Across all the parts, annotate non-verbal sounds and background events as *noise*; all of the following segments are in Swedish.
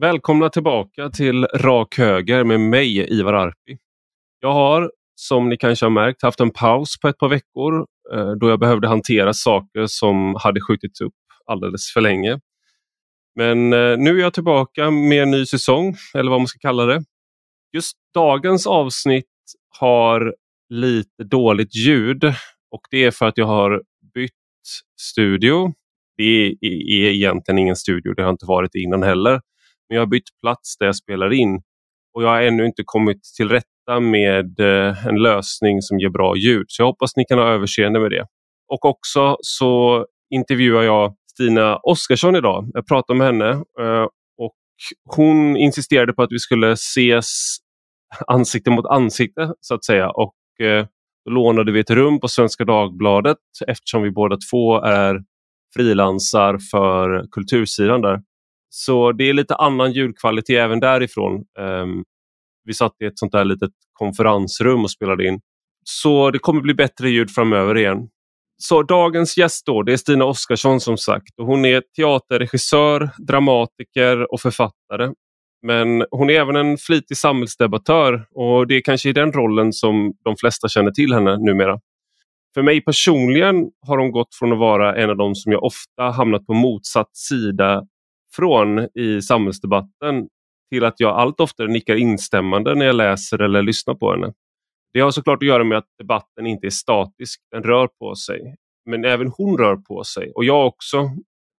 Välkomna tillbaka till Rak Höger med mig, Ivar Arpi. Jag har, som ni kanske har märkt, haft en paus på ett par veckor eh, då jag behövde hantera saker som hade skjutits upp alldeles för länge. Men eh, nu är jag tillbaka med en ny säsong, eller vad man ska kalla det. Just dagens avsnitt har lite dåligt ljud och det är för att jag har bytt studio. Det är egentligen ingen studio, det har inte varit innan heller. Men jag har bytt plats där jag spelar in och jag har ännu inte kommit till rätta med eh, en lösning som ger bra ljud. Så jag hoppas ni kan ha överseende med det. Och också så intervjuar jag Stina Oskarsson idag. Jag pratade med henne eh, och hon insisterade på att vi skulle ses ansikte mot ansikte så att säga. Och eh, då lånade vi ett rum på Svenska Dagbladet eftersom vi båda två är frilansar för kultursidan där. Så det är lite annan ljudkvalitet även därifrån. Um, vi satt i ett sånt där litet konferensrum och spelade in. Så det kommer bli bättre ljud framöver igen. Så dagens gäst då, det är Stina Oskarsson som sagt. Och hon är teaterregissör, dramatiker och författare. Men hon är även en flitig samhällsdebattör och det är kanske i den rollen som de flesta känner till henne numera. För mig personligen har hon gått från att vara en av de som jag ofta hamnat på motsatt sida från i samhällsdebatten till att jag allt oftare nickar instämmande när jag läser eller lyssnar på henne. Det har såklart att göra med att debatten inte är statisk, den rör på sig. Men även hon rör på sig och jag också.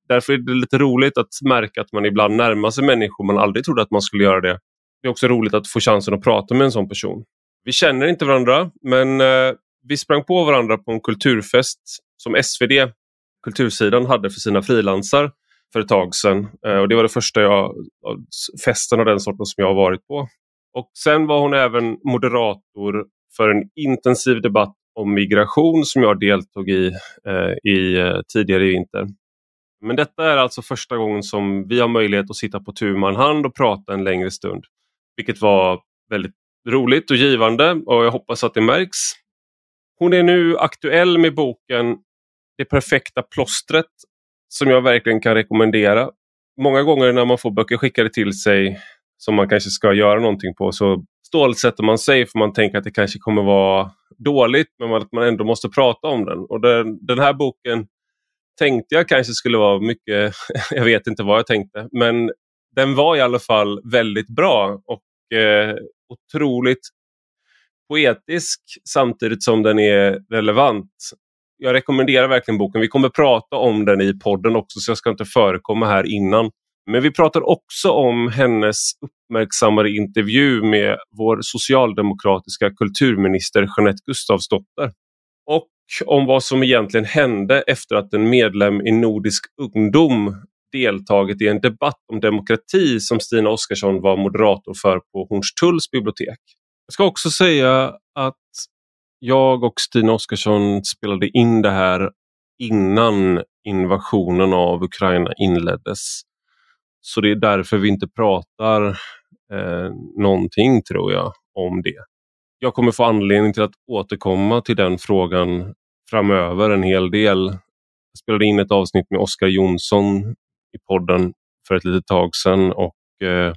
Därför är det lite roligt att märka att man ibland närmar sig människor man aldrig trodde att man skulle göra det. Det är också roligt att få chansen att prata med en sån person. Vi känner inte varandra men eh, vi sprang på varandra på en kulturfest som SvD, kultursidan, hade för sina frilansar för ett tag sedan. Eh, och det var det första jag, festen av den sorten som jag har varit på. Och sen var hon även moderator för en intensiv debatt om migration som jag deltog i, eh, i eh, tidigare i vinter. Men detta är alltså första gången som vi har möjlighet att sitta på tu man hand och prata en längre stund. Vilket var väldigt roligt och givande och jag hoppas att det märks. Hon är nu aktuell med boken Det perfekta plåstret som jag verkligen kan rekommendera. Många gånger när man får böcker skickade till sig som man kanske ska göra någonting på så stålsätter man sig för man tänker att det kanske kommer vara dåligt men att man ändå måste prata om den. Och den, den här boken tänkte jag kanske skulle vara mycket, *laughs* jag vet inte vad jag tänkte, men den var i alla fall väldigt bra och eh, otroligt poetisk samtidigt som den är relevant jag rekommenderar verkligen boken. Vi kommer prata om den i podden också så jag ska inte förekomma här innan. Men vi pratar också om hennes uppmärksammade intervju med vår socialdemokratiska kulturminister Jeanette Gustafsdotter. Och om vad som egentligen hände efter att en medlem i Nordisk ungdom deltagit i en debatt om demokrati som Stina Oskarsson var moderator för på Hornstulls bibliotek. Jag ska också säga att jag och Stina Oskarsson spelade in det här innan invasionen av Ukraina inleddes. Så det är därför vi inte pratar eh, någonting tror jag om det. Jag kommer få anledning till att återkomma till den frågan framöver en hel del. Jag spelade in ett avsnitt med Oskar Jonsson i podden för ett litet tag sedan och eh,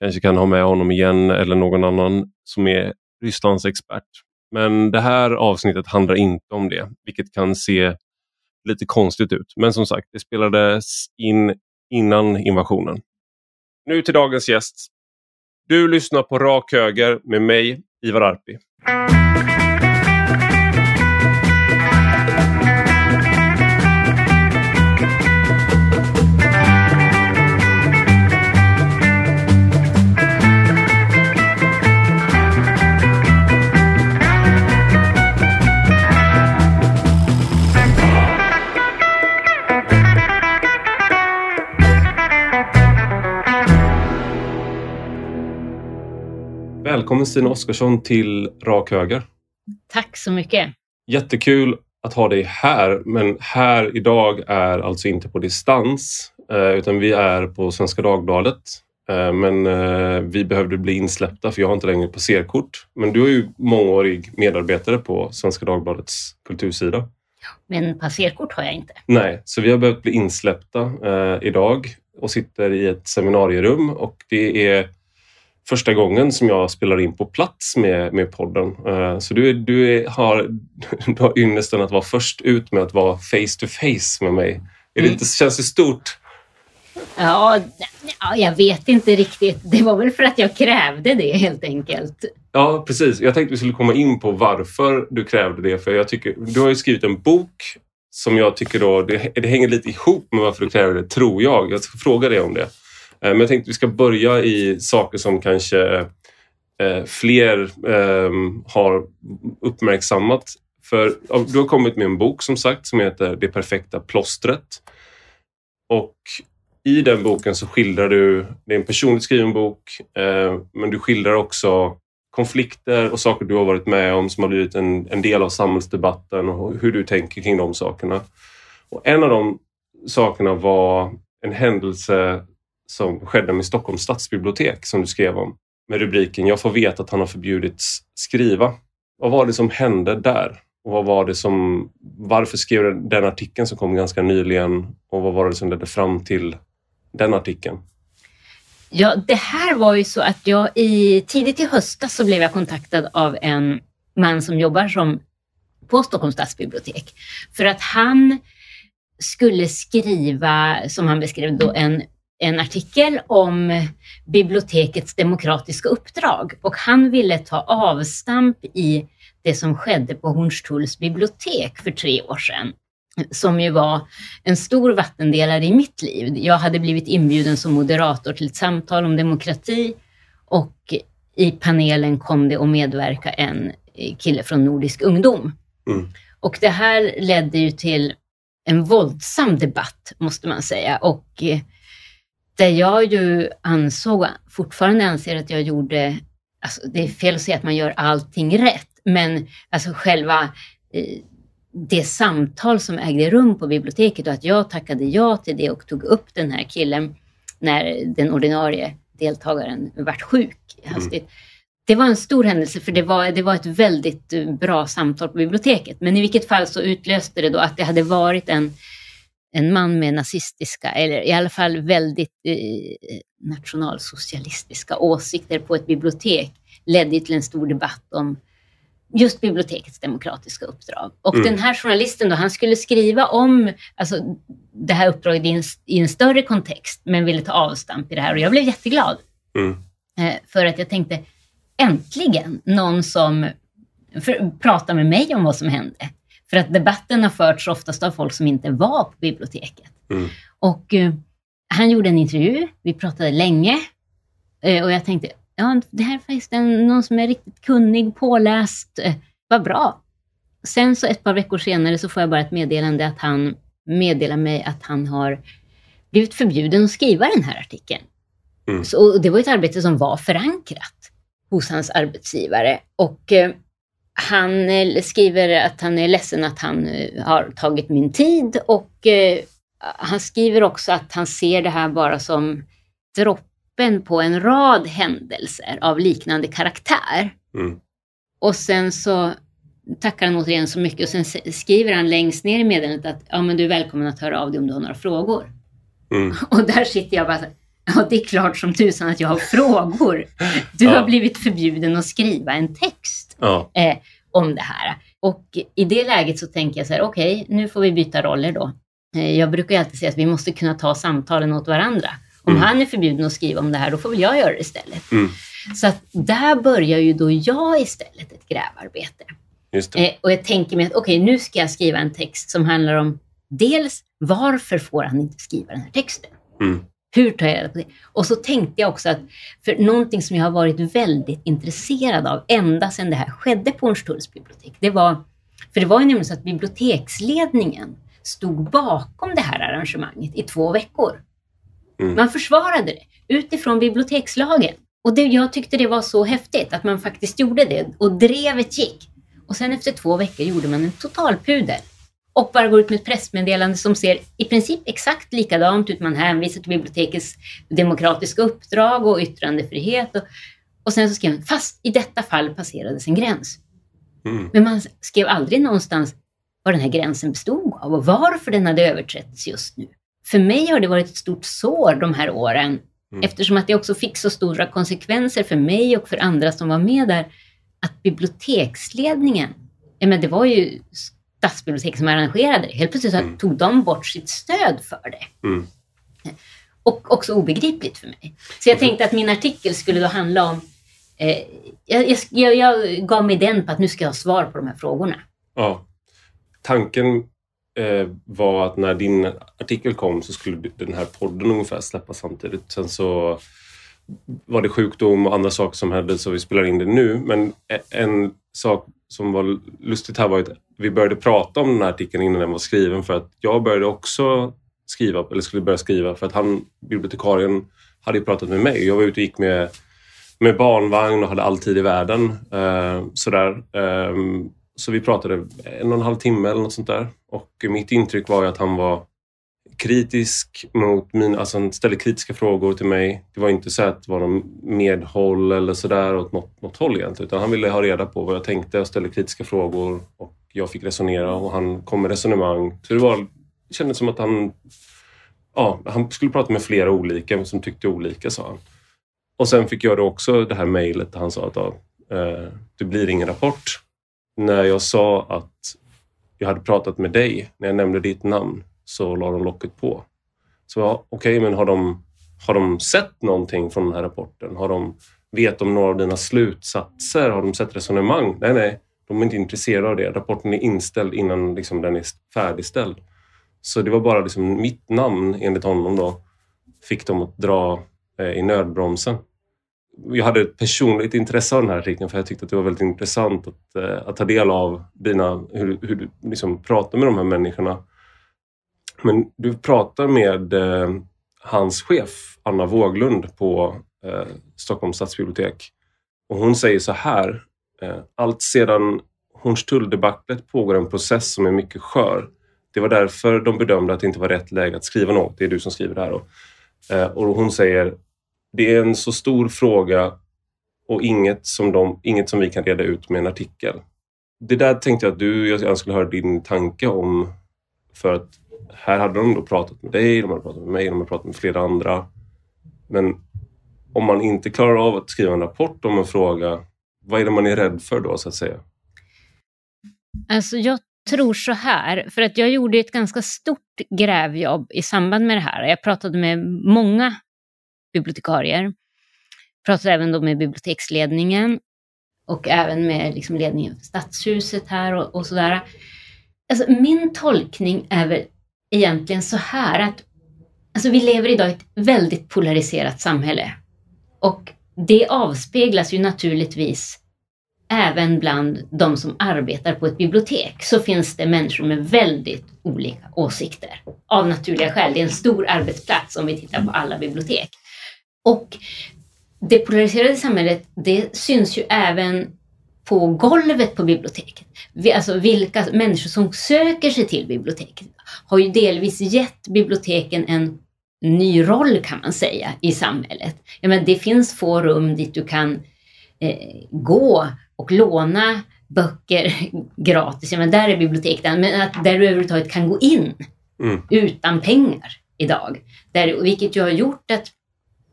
kanske kan ha med honom igen eller någon annan som är Rysslands expert. Men det här avsnittet handlar inte om det, vilket kan se lite konstigt ut. Men som sagt, det spelades in innan invasionen. Nu till dagens gäst. Du lyssnar på Rak Höger med mig, Ivar Arpi. Välkommen Stina Oskarsson till Rak Höger. Tack så mycket. Jättekul att ha dig här, men här idag är alltså inte på distans eh, utan vi är på Svenska Dagbladet. Eh, men eh, vi behövde bli insläppta för jag har inte längre passerkort. Men du är ju mångårig medarbetare på Svenska Dagbladets kultursida. Men passerkort har jag inte. Nej, så vi har behövt bli insläppta idag och sitter i ett seminarierum och det är första gången som jag spelar in på plats med, med podden. Eh, så du, du, har, *laughs* du har ynnesten att vara först ut med att vara face to face med mig. Är det mm. inte, känns det stort? Ja, ja, jag vet inte riktigt. Det var väl för att jag krävde det helt enkelt. Ja, precis. Jag tänkte vi skulle komma in på varför du krävde det. För jag tycker, du har ju skrivit en bok som jag tycker då, det, det hänger lite ihop med varför du kräver det, tror jag. Jag ska fråga dig om det. Eh, men jag tänkte vi ska börja i saker som kanske eh, fler ehm, har uppmärksammat. För du har kommit med en bok som sagt som heter Det perfekta plåstret. Och i den boken så skildrar du, det är en personligt skriven bok, eh, men du skildrar också konflikter och saker du har varit med om som har blivit en, en del av samhällsdebatten och hur du tänker kring de sakerna. Och en av de sakerna var en händelse som skedde med Stockholms stadsbibliotek som du skrev om med rubriken Jag får veta att han har förbjudits skriva. Vad var det som hände där? Och vad var det som, varför skrev du den artikeln som kom ganska nyligen och vad var det som ledde fram till den artikeln? Ja, det här var ju så att jag i, tidigt i höstas så blev jag kontaktad av en man som jobbar som, på Stockholms stadsbibliotek. För att han skulle skriva, som han beskrev då, en, en artikel om bibliotekets demokratiska uppdrag. Och han ville ta avstamp i det som skedde på Hornstulls bibliotek för tre år sedan som ju var en stor vattendelare i mitt liv. Jag hade blivit inbjuden som moderator till ett samtal om demokrati och i panelen kom det att medverka en kille från Nordisk ungdom. Mm. Och det här ledde ju till en våldsam debatt, måste man säga. Och eh, där jag ju ansåg, fortfarande anser att jag gjorde, alltså det är fel att säga att man gör allting rätt, men alltså själva eh, det samtal som ägde rum på biblioteket och att jag tackade ja till det och tog upp den här killen när den ordinarie deltagaren vart sjuk hastigt. Mm. Det var en stor händelse för det var, det var ett väldigt bra samtal på biblioteket. Men i vilket fall så utlöste det då att det hade varit en, en man med nazistiska, eller i alla fall väldigt eh, nationalsocialistiska åsikter på ett bibliotek ledde till en stor debatt om just bibliotekets demokratiska uppdrag. Och mm. den här journalisten då, han skulle skriva om alltså, det här uppdraget i en, i en, större kontext, men ville ta avstamp i det här. Och jag blev jätteglad. Mm. Eh, för att jag tänkte, äntligen någon som för, pratar med mig om vad som hände. För att debatten har förts oftast av folk som inte var på biblioteket. Mm. Och eh, han gjorde en intervju, vi pratade länge. Eh, och jag tänkte, ja, det här är faktiskt en, någon som är riktigt kunnig, påläst. Eh, vad bra. Sen så ett par veckor senare så får jag bara ett meddelande att han meddelar mig att han har blivit förbjuden att skriva den här artikeln. Mm. Så, det var ett arbete som var förankrat hos hans arbetsgivare. Och eh, han eh, skriver att han är ledsen att han eh, har tagit min tid och eh, han skriver också att han ser det här bara som dropp öppen på en rad händelser av liknande karaktär. Mm. Och sen så tackar han återigen så mycket och sen skriver han längst ner i meddelandet att ja, men du är välkommen att höra av dig om du har några frågor. Mm. *laughs* Och där sitter jag bara så Ja, det är klart som tusan att jag har frågor. Du ja. har blivit förbjuden att skriva en text ja. eh, om det här. Och i det läget så tänker jag så här, okej, okay, nu får vi byta roller då. Eh, jag brukar ju alltid säga att vi måste kunna ta samtalen åt varandra. Om mm. han är förbjuden att skriva om det här, då får väl jag göra det istället. Mm. Så att där börjar ju då jag istället ett grävarbete. Eh, och jag tänker mig att okej, okay, nu ska jag skriva en text som handlar om dels varför får han inte skriva den här texten? Mm. Hur tar jag reda på det? Och så tänkte jag också att, för någonting som jag har varit väldigt intresserad av ända sedan det här skedde på Hornstulls bibliotek, det var, för det var ju nämligen så att biblioteksledningen stod bakom det här arrangemanget i två veckor. Mm. Man försvarade det utifrån bibliotekslagen. Och det, jag tyckte det var så häftigt att man faktiskt gjorde det och drevet gick. Och sen efter två veckor gjorde man en totalpudel och bara går ut med ett pressmeddelande som ser i princip exakt likadant ut. Man hänvisar till bibliotekets demokratiska uppdrag och yttrandefrihet. Och, och sen så skrev man, fast i detta fall passerades en gräns. Mm. Men man skrev aldrig någonstans vad den här gränsen bestod av och varför den hade överträtts just nu. för mig har det varit ett stort sår de här åren. Mm. Eftersom att det också fick så stora konsekvenser för mig och för andra som var med där. Att biblioteksledningen, ja, men det var ju stadsbiblioteket som arrangerade det. Helt plötsligt så Mm. tog de bort sitt stöd för det. Mm. Och också obegripligt för mig. Så jag tänkte att min artikel skulle då handla om eh, jag, jag, jag gav mig den på att nu ska jag ha svar på de här frågorna. Ja. Tanken eh, var att när din artikel kom så skulle den här podden ungefär släppas samtidigt. Sen så var det sjukdom och andra saker som hände så vi spelar in det nu. Men e- en sak som var lustigt här var att vi började prata om den här artikeln innan den var skriven för att jag började också skriva, eller skulle börja skriva för att han, bibliotekarien, hade ju pratat med mig. Jag var ute och gick med, med barnvagn och hade all tid i världen. Eh, sådär. Eh, så vi pratade en och en halv timme eller något sånt där. Och mitt intryck var ju att han var kritisk mot mina, alltså han ställde kritiska frågor till mig. Det var inte så att det var någon medhåll eller sådär åt något, något håll egentligen. Utan han ville ha reda på vad jag tänkte och ställde kritiska frågor. Och jag fick resonera och han kom med resonemang. Så det var, det kändes som att han, ja, han skulle prata med flera olika som tyckte olika sa han. Och sen fick jag då också det här mejlet där han sa att ja, eh, det blir ingen rapport. När jag sa att jag hade pratat med dig, när jag nämnde ditt namn, så la de locket på. Så ja, okej, men har de, har de sett någonting från den här rapporten? Har de, vet de några av dina slutsatser? Har de sett resonemang? Nej, nej, de är inte intresserade av det. Rapporten är inställd innan liksom, den är färdigställd. Så det var bara liksom, mitt namn, enligt honom, då, fick dem att dra eh, i nödbromsen. Jag hade ett personligt intresse av den här artikeln för jag tyckte att det var väldigt intressant att, eh, att ta del av dina, hur, hur du liksom pratar med de här människorna. Men du pratar med eh, hans chef, Anna Våglund på eh, Stockholms stadsbibliotek. Och hon säger så här. Eh, allt sedan Hornstull-debaclet pågår en process som är mycket skör. Det var därför de bedömde att det inte var rätt läge att skriva något. Det är du som skriver det här. Då. Eh, och hon säger det är en så stor fråga och inget som, de, inget som vi kan reda ut med en artikel. Det där tänkte jag att du, jag gärna skulle höra din tanke om. För att här hade de då pratat med dig, de hade pratat med mig, de hade pratat med flera andra. Men om man inte klarar av att skriva en rapport om en fråga, vad är det man är rädd för då så att säga? Alltså jag tror så här, för att jag gjorde ett ganska stort grävjobb i samband med det här. Jag pratade med många bibliotekarier. Pratade även då med biblioteksledningen och även med liksom ledningen för Stadshuset här och, och sådär. Alltså min tolkning är väl egentligen så här att alltså vi lever idag i ett väldigt polariserat samhälle. Och det avspeglas ju naturligtvis även bland de som arbetar på ett bibliotek så finns det människor med väldigt olika åsikter. Av naturliga skäl. Det är en stor arbetsplats om vi tittar på alla bibliotek. Och det polariserade samhället, det syns ju även på golvet på biblioteket. Alltså vilka människor som söker sig till biblioteket har ju delvis gett biblioteken en ny roll kan man säga i samhället. Ja, men det finns få rum dit du kan eh, gå och låna böcker *laughs* gratis. Ja, men där är biblioteket, men att där du överhuvudtaget kan gå in Mm. utan pengar idag. Där, vilket ju har gjort att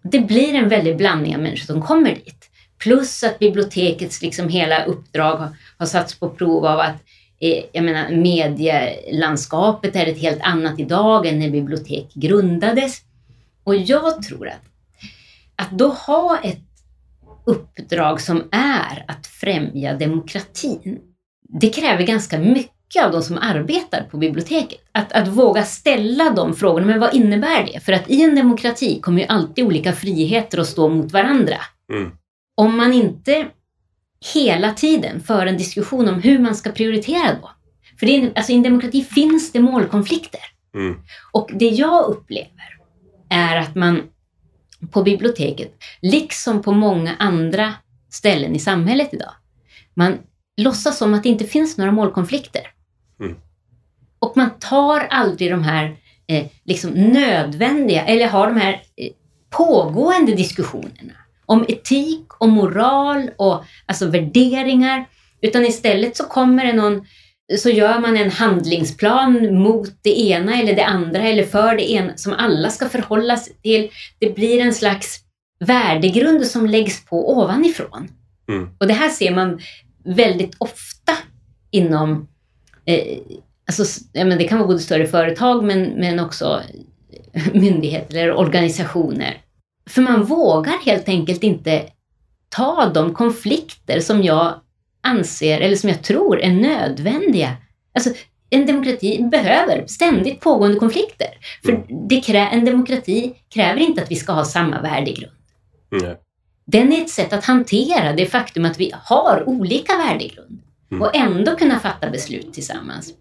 det blir en väldig blandning av människor som kommer dit. Plus att bibliotekets liksom hela uppdrag har, har satts på prov av att jag menar, medielandskapet är ett helt annat idag än när bibliotek grundades. Och jag tror att, att då ha ett uppdrag som är att främja demokratin, det kräver ganska mycket av de som arbetar på biblioteket. Att, att våga ställa de frågorna, men vad innebär det? För att i en demokrati kommer ju alltid olika friheter att stå mot varandra. Mm. Om man inte hela tiden för en diskussion om hur man ska prioritera då. För det är, alltså, i en demokrati finns det målkonflikter. Mm. Och det jag upplever är att man på biblioteket, liksom på många andra ställen i samhället idag, man låtsas som att det inte finns några målkonflikter. Mm. Och man tar aldrig de här eh, liksom nödvändiga, eller har de här eh, pågående diskussionerna om etik och moral och alltså värderingar. Utan istället så kommer det någon så gör man en handlingsplan mot det ena eller det andra eller för det ena som alla ska förhålla sig till. Det blir en slags värdegrund som läggs på ovanifrån. Mm. Och det här ser man väldigt ofta inom, eh, alltså, ja, men det kan vara både större företag men, men också myndigheter eller organisationer. För man vågar helt enkelt inte ta de konflikter som jag anser, eller som jag tror är nödvändiga. Alltså, en demokrati behöver ständigt pågående konflikter. För mm. det krä en demokrati kräver inte att vi ska ha samma värdegrund. Mm. Den är ett sätt att hantera det faktum att vi har olika värdegrund mm. och ändå kunna fatta beslut tillsammans.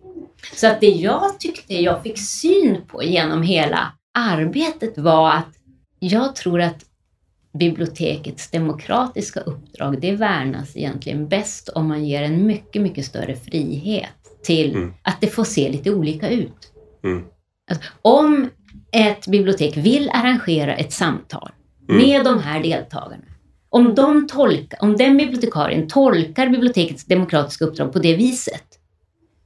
Så att det jag tyckte jag fick syn på genom hela arbetet var att jag tror att bibliotekets demokratiska uppdrag, det värnas egentligen bäst om man ger en mycket, mycket större frihet till mm. att det får se lite olika ut. Mm. Alltså, om ett bibliotek vill arrangera ett samtal mm. med de här deltagarna, om, de tolka, om den bibliotekarien tolkar bibliotekets demokratiska uppdrag på det viset,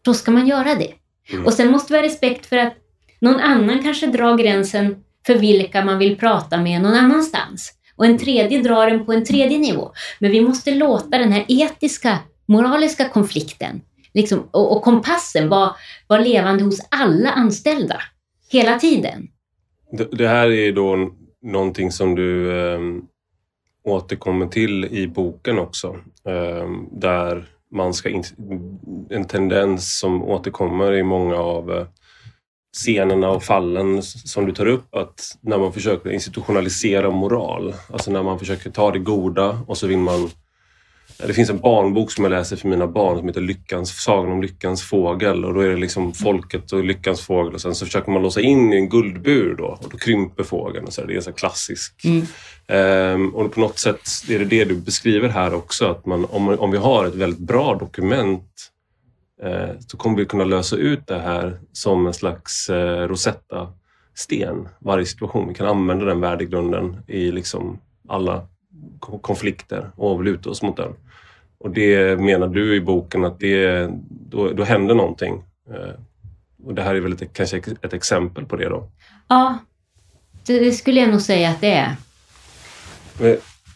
då ska man göra det. Mm. Och sen måste vi ha respekt för att någon annan kanske drar gränsen för vilka man vill prata med någon annanstans. Och en tredje drar den på en tredje nivå. Men vi måste låta den här etiska, moraliska konflikten liksom, och, och kompassen vara, var levande hos alla anställda hela tiden. Det, det här är då någonting som du eh, återkommer till i boken också. Eh, där man ska... In, en tendens som återkommer i många av eh, scenerna och fallen som du tar upp, att när man försöker institutionalisera moral, alltså när man försöker ta det goda och så vill man det finns en barnbok som jag läser för mina barn som heter Lyckans, Sagan om Lyckans fågel och då är det liksom folket och Lyckans fågel och sen så försöker man låsa in i en guldbur då och då krymper fågeln. Och så det är så klassisk. Mm. Um, och på något sätt är det det du beskriver här också att man, om, om vi har ett väldigt bra dokument så kommer vi kunna lösa ut det här som en slags eh, Rosetta-sten varje situation. Vi kan använda den värdegrunden i liksom alla konflikter och luta oss mot den. Och det menar du i boken att det, då, då händer någonting. Eh, och det här är väl ett, kanske ett exempel på det då? Ja, det skulle jag nog säga att det är.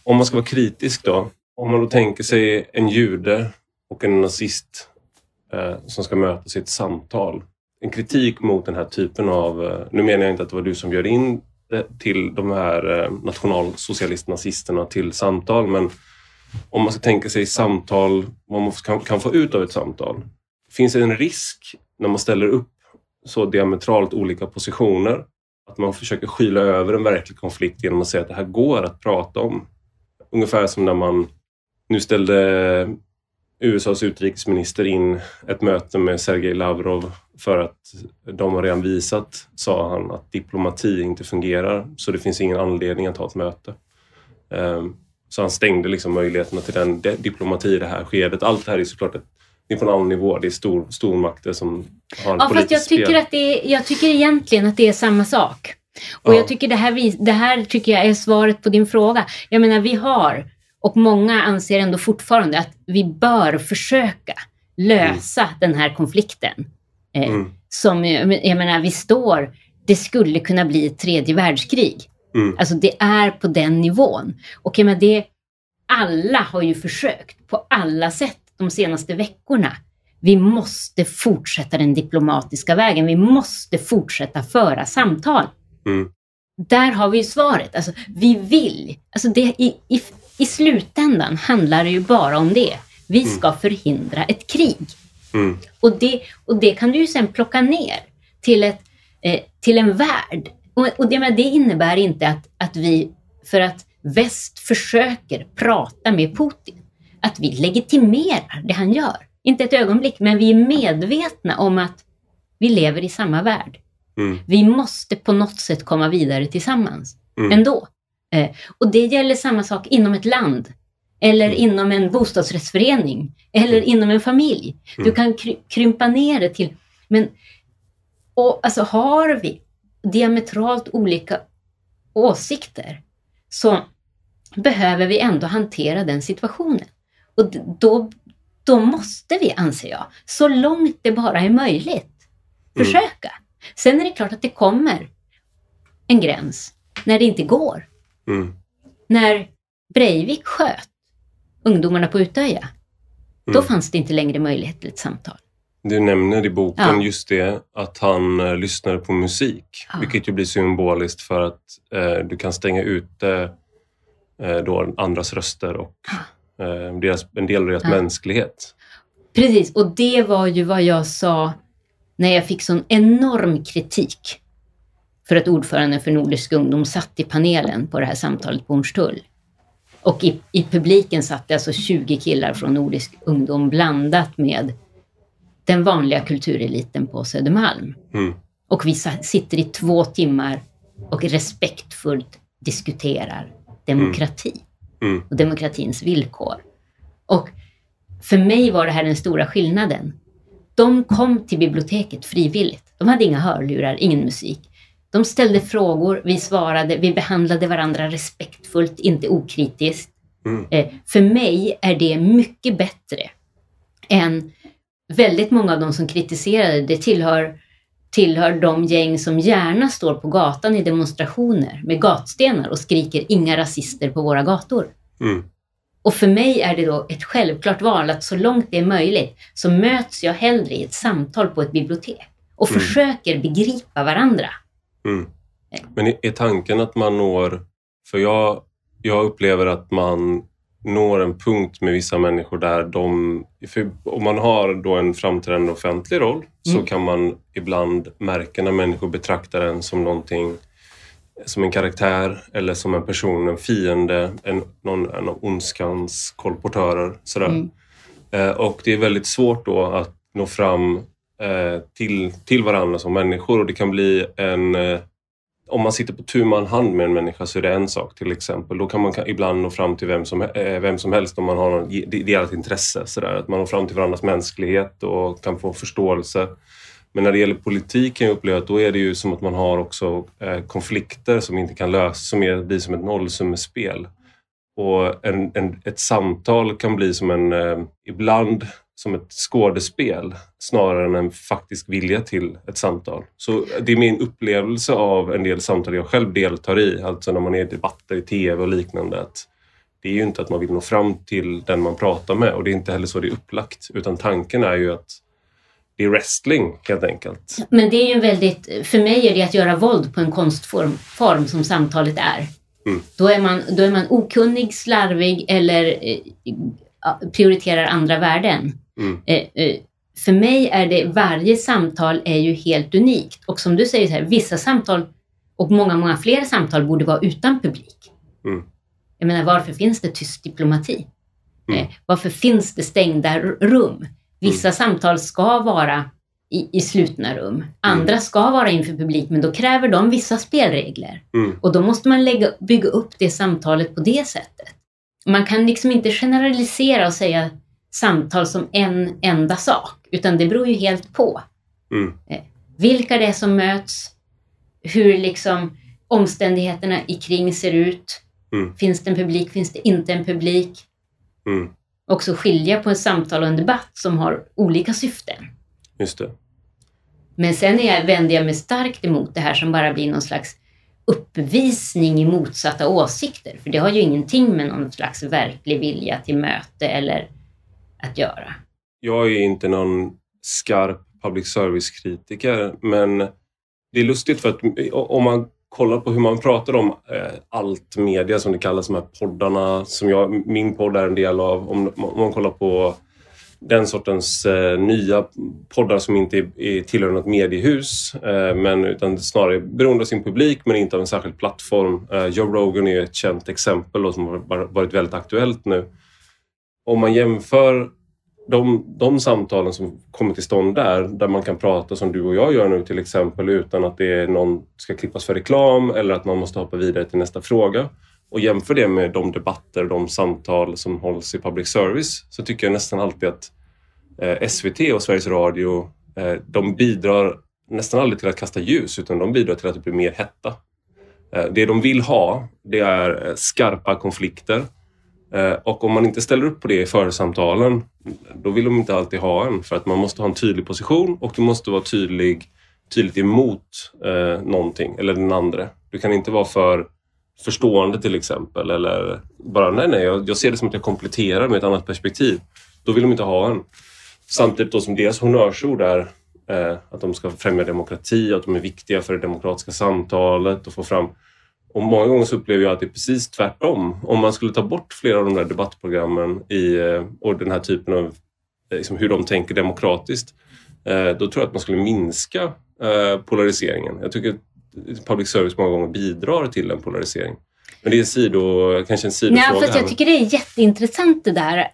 Om man ska vara kritisk då, om man då tänker sig en jude och en nazist eh, Eh, som ska mötas i ett samtal. En kritik mot den här typen av, eh, nu menar jag inte att det var du som bjöd in eh, till de här eh, nationalsocialist nazisterna till samtal, men om man ska tänka sig samtal, vad man kan, kan få ut av ett samtal. Finns det en risk när man ställer upp så diametralt olika positioner att man försöker skyla över en verklig konflikt genom att säga att det här går att prata om. Ungefär som när man nu ställde USAs utrikesminister in ett möte med Sergej Lavrov för att de har redan visat, sa han, att diplomati inte fungerar så det finns ingen anledning att ha ett möte. Ehm, så han stängde liksom möjligheterna till den diplomati i det här skedet. Allt det här är såklart ett, det är på en annan nivå. Det är stor, stormakter som har en ja, fast jag tycker, att det är, jag tycker egentligen att det är samma sak. Och ja. jag tycker det här, det här tycker jag är svaret på din fråga. Jag menar, vi har och många anser ändå fortfarande att vi bör försöka lösa mm. den här konflikten. Eh, mm. Som, jag menar, vi står, det skulle kunna bli ett tredje världskrig. Mm. Alltså det är på den nivån. Och jag menar, det, alla har ju försökt på alla sätt de senaste veckorna. Vi måste fortsätta den diplomatiska vägen. Vi måste fortsätta föra samtal. Mm. Där har vi ju svaret. Alltså, vi vill. Alltså det, i, i, i slutändan handlar det ju bara om det. Vi mm. ska förhindra ett krig. Mm. Och, det, och det kan du ju sen plocka ner till, ett, eh, till en värld. Och, och det, det innebär inte att, att vi, för att väst försöker prata med Putin, att vi legitimerar det han gör. Inte ett ögonblick, men vi är medvetna om att vi lever i samma värld. Mm. Vi måste på något sätt komma vidare tillsammans mm. ändå. Eh, och det gäller samma sak inom ett land eller mm. inom en bostadsrättsförening eller mm. inom en familj. Du mm. kan kry krympa ner det till... Men och, alltså, har vi diametralt olika åsikter så behöver vi ändå hantera den situationen. Och då, då måste vi, anser jag, så långt det bara är möjligt, försöka. Mm. Sen är det klart att det kommer en gräns när det inte går. Mm. När Breivik sköt ungdomarna på Utöja, mm. då fanns det inte längre möjlighet till ett samtal. Du nämner i boken ja. just det att han uh, lyssnade på musik, ja. vilket ju blir symboliskt för att uh, du kan stänga ute då andras röster och uh, deras, en del av deras ja. mänsklighet. Precis, och det var ju vad jag sa när jag fick sån enorm kritik för att ordföranden för Nordisk ungdom satt i panelen på det här samtalet på Hornstull. Och i, i publiken satt det alltså 20 killar från Nordisk ungdom blandat med den vanliga kultureliten på Södermalm. Mm. Och vi sitter i två timmar och respektfullt diskuterar demokrati mm. Mm. och demokratins villkor. Och för mig var det här den stora skillnaden. De kom till biblioteket frivilligt. De hade inga hörlurar, ingen musik. De ställde frågor, vi svarade, vi behandlade varandra respektfullt, inte okritiskt. Mm. Eh, för mig är det mycket bättre än väldigt många av de som kritiserade. Det tillhör, tillhör de gäng som gärna står på gatan i demonstrationer med gatstenar och skriker inga rasister på våra gator. Mm. Och för mig är det då ett självklart val att så långt det är möjligt så möts jag hellre i ett samtal på ett bibliotek och mm. försöker begripa varandra. Mm. Men är tanken att man når, för jag, jag upplever att man når en punkt med vissa människor där de, om man har då en framträdande offentlig roll mm. så kan man ibland märka när människor betraktar en som någonting som en karaktär eller som en person, en fiende, en, någon, en av ondskans kolportörer. Sådär. Mm. Eh, och det är väldigt svårt då att nå fram Eh, till, till varandra som människor och det kan bli en eh, om man sitter på tu man hand med en människa så är det en sak till exempel. Då kan man ibland nå fram till vem som, eh, vem som helst om man har något delat intresse. Så där. Att man når fram till varandras mänsklighet och kan få förståelse. Men när det gäller politik kan jag uppleva att då är det ju som att man har också konflikter som inte kan lösas, som är, blir som ett nollsummespel. Och en, en, ett samtal kan bli som en, eh, ibland som ett skådespel snarare än en faktisk vilja till ett samtal. Så det är min upplevelse av en del samtal jag själv deltar i, alltså när man är i debatter i TV och liknande. Att det är ju inte att man vill nå fram till den man pratar med och det är inte heller så det är upplagt utan tanken är ju att det är wrestling helt enkelt. Men det är ju väldigt, för mig är det att göra våld på en konstform form som samtalet är. Mm. Då, är man, då är man okunnig, slarvig eller eh, prioriterar andra värden. Mm. Eh, eh, för mig är det, varje samtal är ju helt unikt och som du säger, så här, vissa samtal och många, många fler samtal borde vara utan publik. Mm. Jag menar, varför finns det tyst diplomati? Mm. Eh, varför finns det stängda rum? Vissa mm. samtal ska vara i, i slutna rum. Andra mm. ska vara inför publik, men då kräver de vissa spelregler. Mm. Och då måste man lägga, bygga upp det samtalet på det sättet. Man kan liksom inte generalisera och säga samtal som en enda sak, utan det beror ju helt på. Mm. Eh, vilka det är som möts, hur liksom omständigheterna i kring ser ut. Mm. Finns det en publik, finns det inte en publik? Mm. Också skilja på ett samtal och en debatt som har olika syften. Just det. Men sen är jag, vänder jag mig starkt emot det här som bara blir någon slags uppvisning i motsatta åsikter. För det har ju ingenting med någon slags verklig vilja till möte eller att göra. Jag är inte någon skarp public service-kritiker, men det är lustigt för att om man kollar på hur man pratar om eh, allt media som det kallas, de här poddarna som jag, min podd är en del av. Om, om man kollar på den sortens eh, nya poddar som inte är, tillhör något mediehus eh, men utan snarare beroende av sin publik men inte av en särskild plattform. Eh, Joe Rogan är ett känt exempel då, som har varit väldigt aktuellt nu. Om man jämför de, de samtalen som kommer till stånd där, där man kan prata som du och jag gör nu till exempel utan att det är någon ska klippas för reklam eller att man måste hoppa vidare till nästa fråga och jämför det med de debatter och de samtal som hålls i public service så tycker jag nästan alltid att eh, SVT och Sveriges Radio eh, de bidrar nästan aldrig till att kasta ljus utan de bidrar till att det blir mer hetta. Eh, det de vill ha det är eh, skarpa konflikter Eh, och om man inte ställer upp på det i församtalen, då vill de inte alltid ha en. För att man måste ha en tydlig position och du måste vara tydlig, tydligt emot eh, någonting eller den andra. Du kan inte vara för förstående till exempel eller bara nej, nej, jag, jag ser det som att jag kompletterar med ett annat perspektiv. Då vill de inte ha en. Samtidigt då som deras honnörsord är eh, att de ska främja demokrati, att de är viktiga för det demokratiska samtalet och få fram och många gånger så upplever jag att det är precis tvärtom. Om man skulle ta bort flera av de där debattprogrammen i, eh, och den här typen av eh, liksom hur de tänker demokratiskt, eh, då tror jag att man skulle minska polariseringen. Jag tycker att public service många gånger bidrar till en polarisering. Men det är sido, kanske en sidofråga. Nej, fast jag tycker det är jätteintressant det där,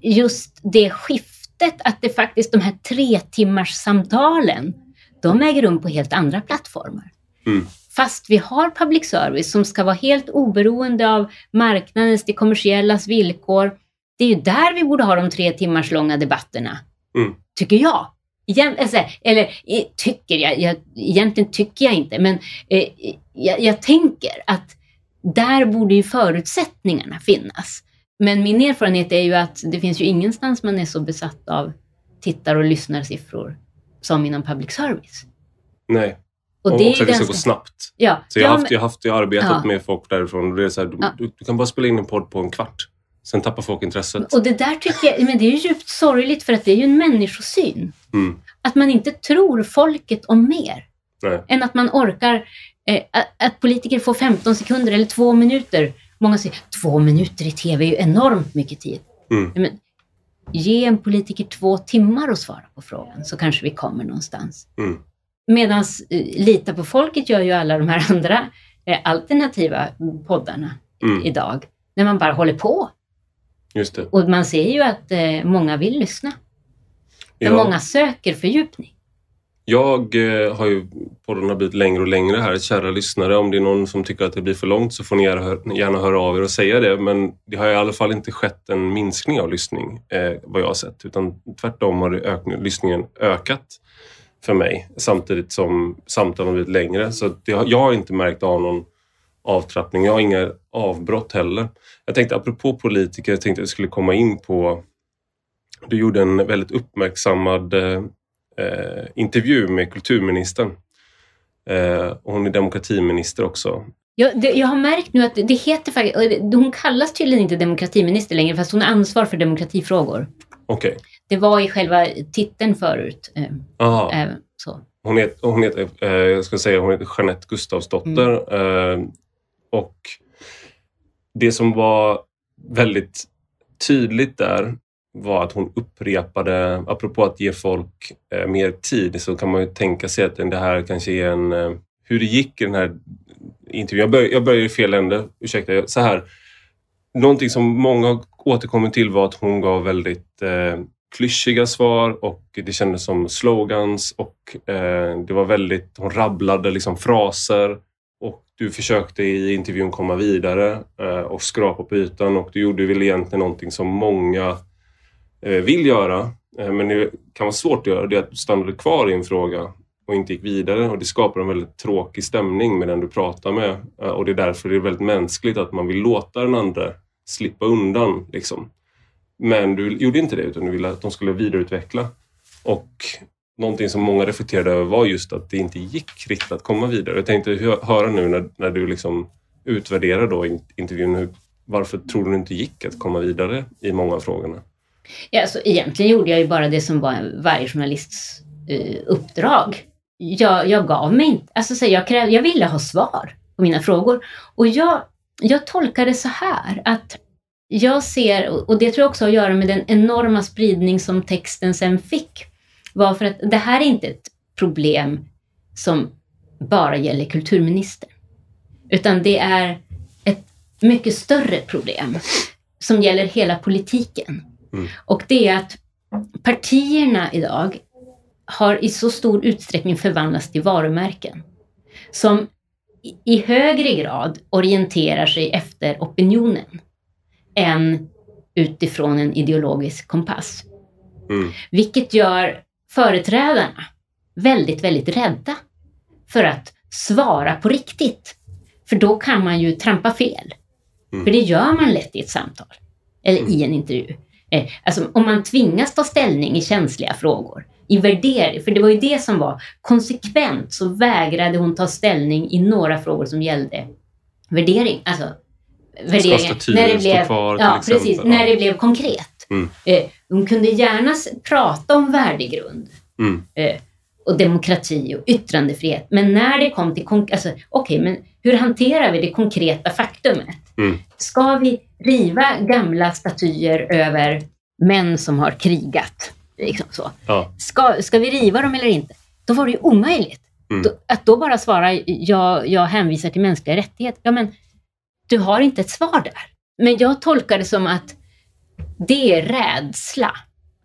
just det skiftet att det faktiskt de här tre timmars samtalen, de äger rum på helt andra plattformar. Mm. Fast vi har public service som ska vara helt oberoende av marknadens, det kommersiellas villkor. Det är ju där vi borde ha de tre timmars långa debatterna. Mm. Tycker jag. Igen, alltså, eller tycker jag, jag, egentligen tycker jag inte, men eh, jag, jag tänker att där borde ju förutsättningarna finnas. Men min erfarenhet är ju att det finns ju ingenstans man är så besatt av tittar och lyssnarsiffror som inom public service. Nej. Och, och det också att det ska gå snabbt. Ja. Så jag har, haft, jag haft, jag arbetat ja. med folk därifrån och det är så här, du, ja. du, kan bara spela in en podd på en kvart. Sen tappar folk intresset. Och det där tycker jag, men det är ju djupt sorgligt för att det är ju en människosyn. Mm. Att man inte tror folket om mer. Nej. Än att man orkar, eh, att, politiker får 15 sekunder eller två minuter. Många säger, två minuter i TV är ju enormt mycket tid. Mm. Men, ge en politiker två timmar att svara på frågan så kanske vi kommer någonstans. Mm. Medan eh, Lita på folket gör ju alla de här *laughs* andra eh, alternativa poddarna mm. idag. När man bara håller på. Just det. Och man ser ju att eh, många vill lyssna. Ja. Många söker fördjupning. Jag eh, har ju, podden har blivit längre och längre här. Kära lyssnare, om det är någon som tycker att det blir för långt så får ni gärna, gärna höra av er och säga det. Men det har i alla fall inte skett en minskning av lyssning eh, vad jag har sett. Utan tvärtom har det ökning, lyssningen ökat för mig samtidigt som samtalen har blivit längre. Så det, jag har inte märkt av någon avtrappning. Jag har inga avbrott heller. Jag tänkte apropå politiker, jag tänkte att jag skulle komma in på... Du gjorde en väldigt uppmärksammad eh, intervju med kulturministern. Eh, och hon är demokratiminister också. Jag, det, jag har märkt nu att det, det heter faktiskt, hon kallas tydligen inte demokratiminister längre fast hon har ansvar för demokratifrågor. Okej. Okay. Det var i själva titeln förut. Eh, även, så. Hon heter, hon heter eh, jag ska säga, hon heter Jeanette Gustavsdotter. Mm. Eh, och det som var väldigt tydligt där var att hon upprepade, apropå att ge folk eh, mer tid, så kan man ju tänka sig att det här kanske är en... Eh, hur det gick i den här intervjun. Jag, bör, jag börjar i fel ände, ursäkta. Så här. Någonting som många återkommer till var att hon gav väldigt eh, klyschiga svar och det kändes som slogans och eh, det var väldigt, hon rabblade liksom fraser och du försökte i intervjun komma vidare eh, och skrapa på ytan och du gjorde väl egentligen någonting som många eh, vill göra eh, men det kan vara svårt att göra, det är att du stannade kvar i en fråga och inte gick vidare och det skapar en väldigt tråkig stämning med den du pratar med eh, och det är därför det är väldigt mänskligt att man vill låta den andra slippa undan. Liksom. Men du gjorde inte det utan du ville att de skulle vidareutveckla. Och någonting som många reflekterade över var just att det inte gick riktigt att komma vidare. Jag tänkte höra nu när, när du liksom utvärderar då intervjun, hur, varför tror du inte gick att komma vidare i många av frågorna? Ja, alltså, egentligen gjorde jag ju bara det som var varje journalists uh, uppdrag. Jag, jag gav mig inte. Alltså, så jag, kräv, jag ville ha svar på mina frågor. Och jag, jag tolkar det så här att jag ser, och det tror jag också har att göra med den enorma spridning som texten sen fick, var för att det här är inte ett problem som bara gäller kulturministern. Utan det är ett mycket större problem som gäller hela politiken. Mm. Och det är att partierna idag har i så stor utsträckning förvandlats till varumärken som i högre grad orienterar sig efter opinionen än utifrån en ideologisk kompass. Mm. Vilket gör företrädarna väldigt, väldigt rädda för att svara på riktigt. För då kan man ju trampa fel. Mm. För det gör man lätt i ett samtal. eller Mm. i en intervju. Eh, alltså om man tvingas ta ställning i känsliga frågor, i värdering, för det var ju det som var konsekvent så vägrade hon ta ställning i några frågor som gällde värdering. Alltså värderingar. statyer stå kvar, ja, exempel? precis. Ja. När det blev konkret. Mm. Eh, hon kunde gärna prata om värdegrund Mm. eh, och demokrati och yttrandefrihet. Men när det kom till, alltså, okej, men hur hanterar vi det konkreta faktumet? Mm. Ska vi riva gamla statyer över män som har krigat? Liksom så. Ja. Ska, ska vi riva dem eller inte? Då var det ju omöjligt. Mm. Att då bara svara, jag, jag hänvisar till mänskliga rättigheter. Ja, men du har inte ett svar där. Men jag tolkar det som att det är rädsla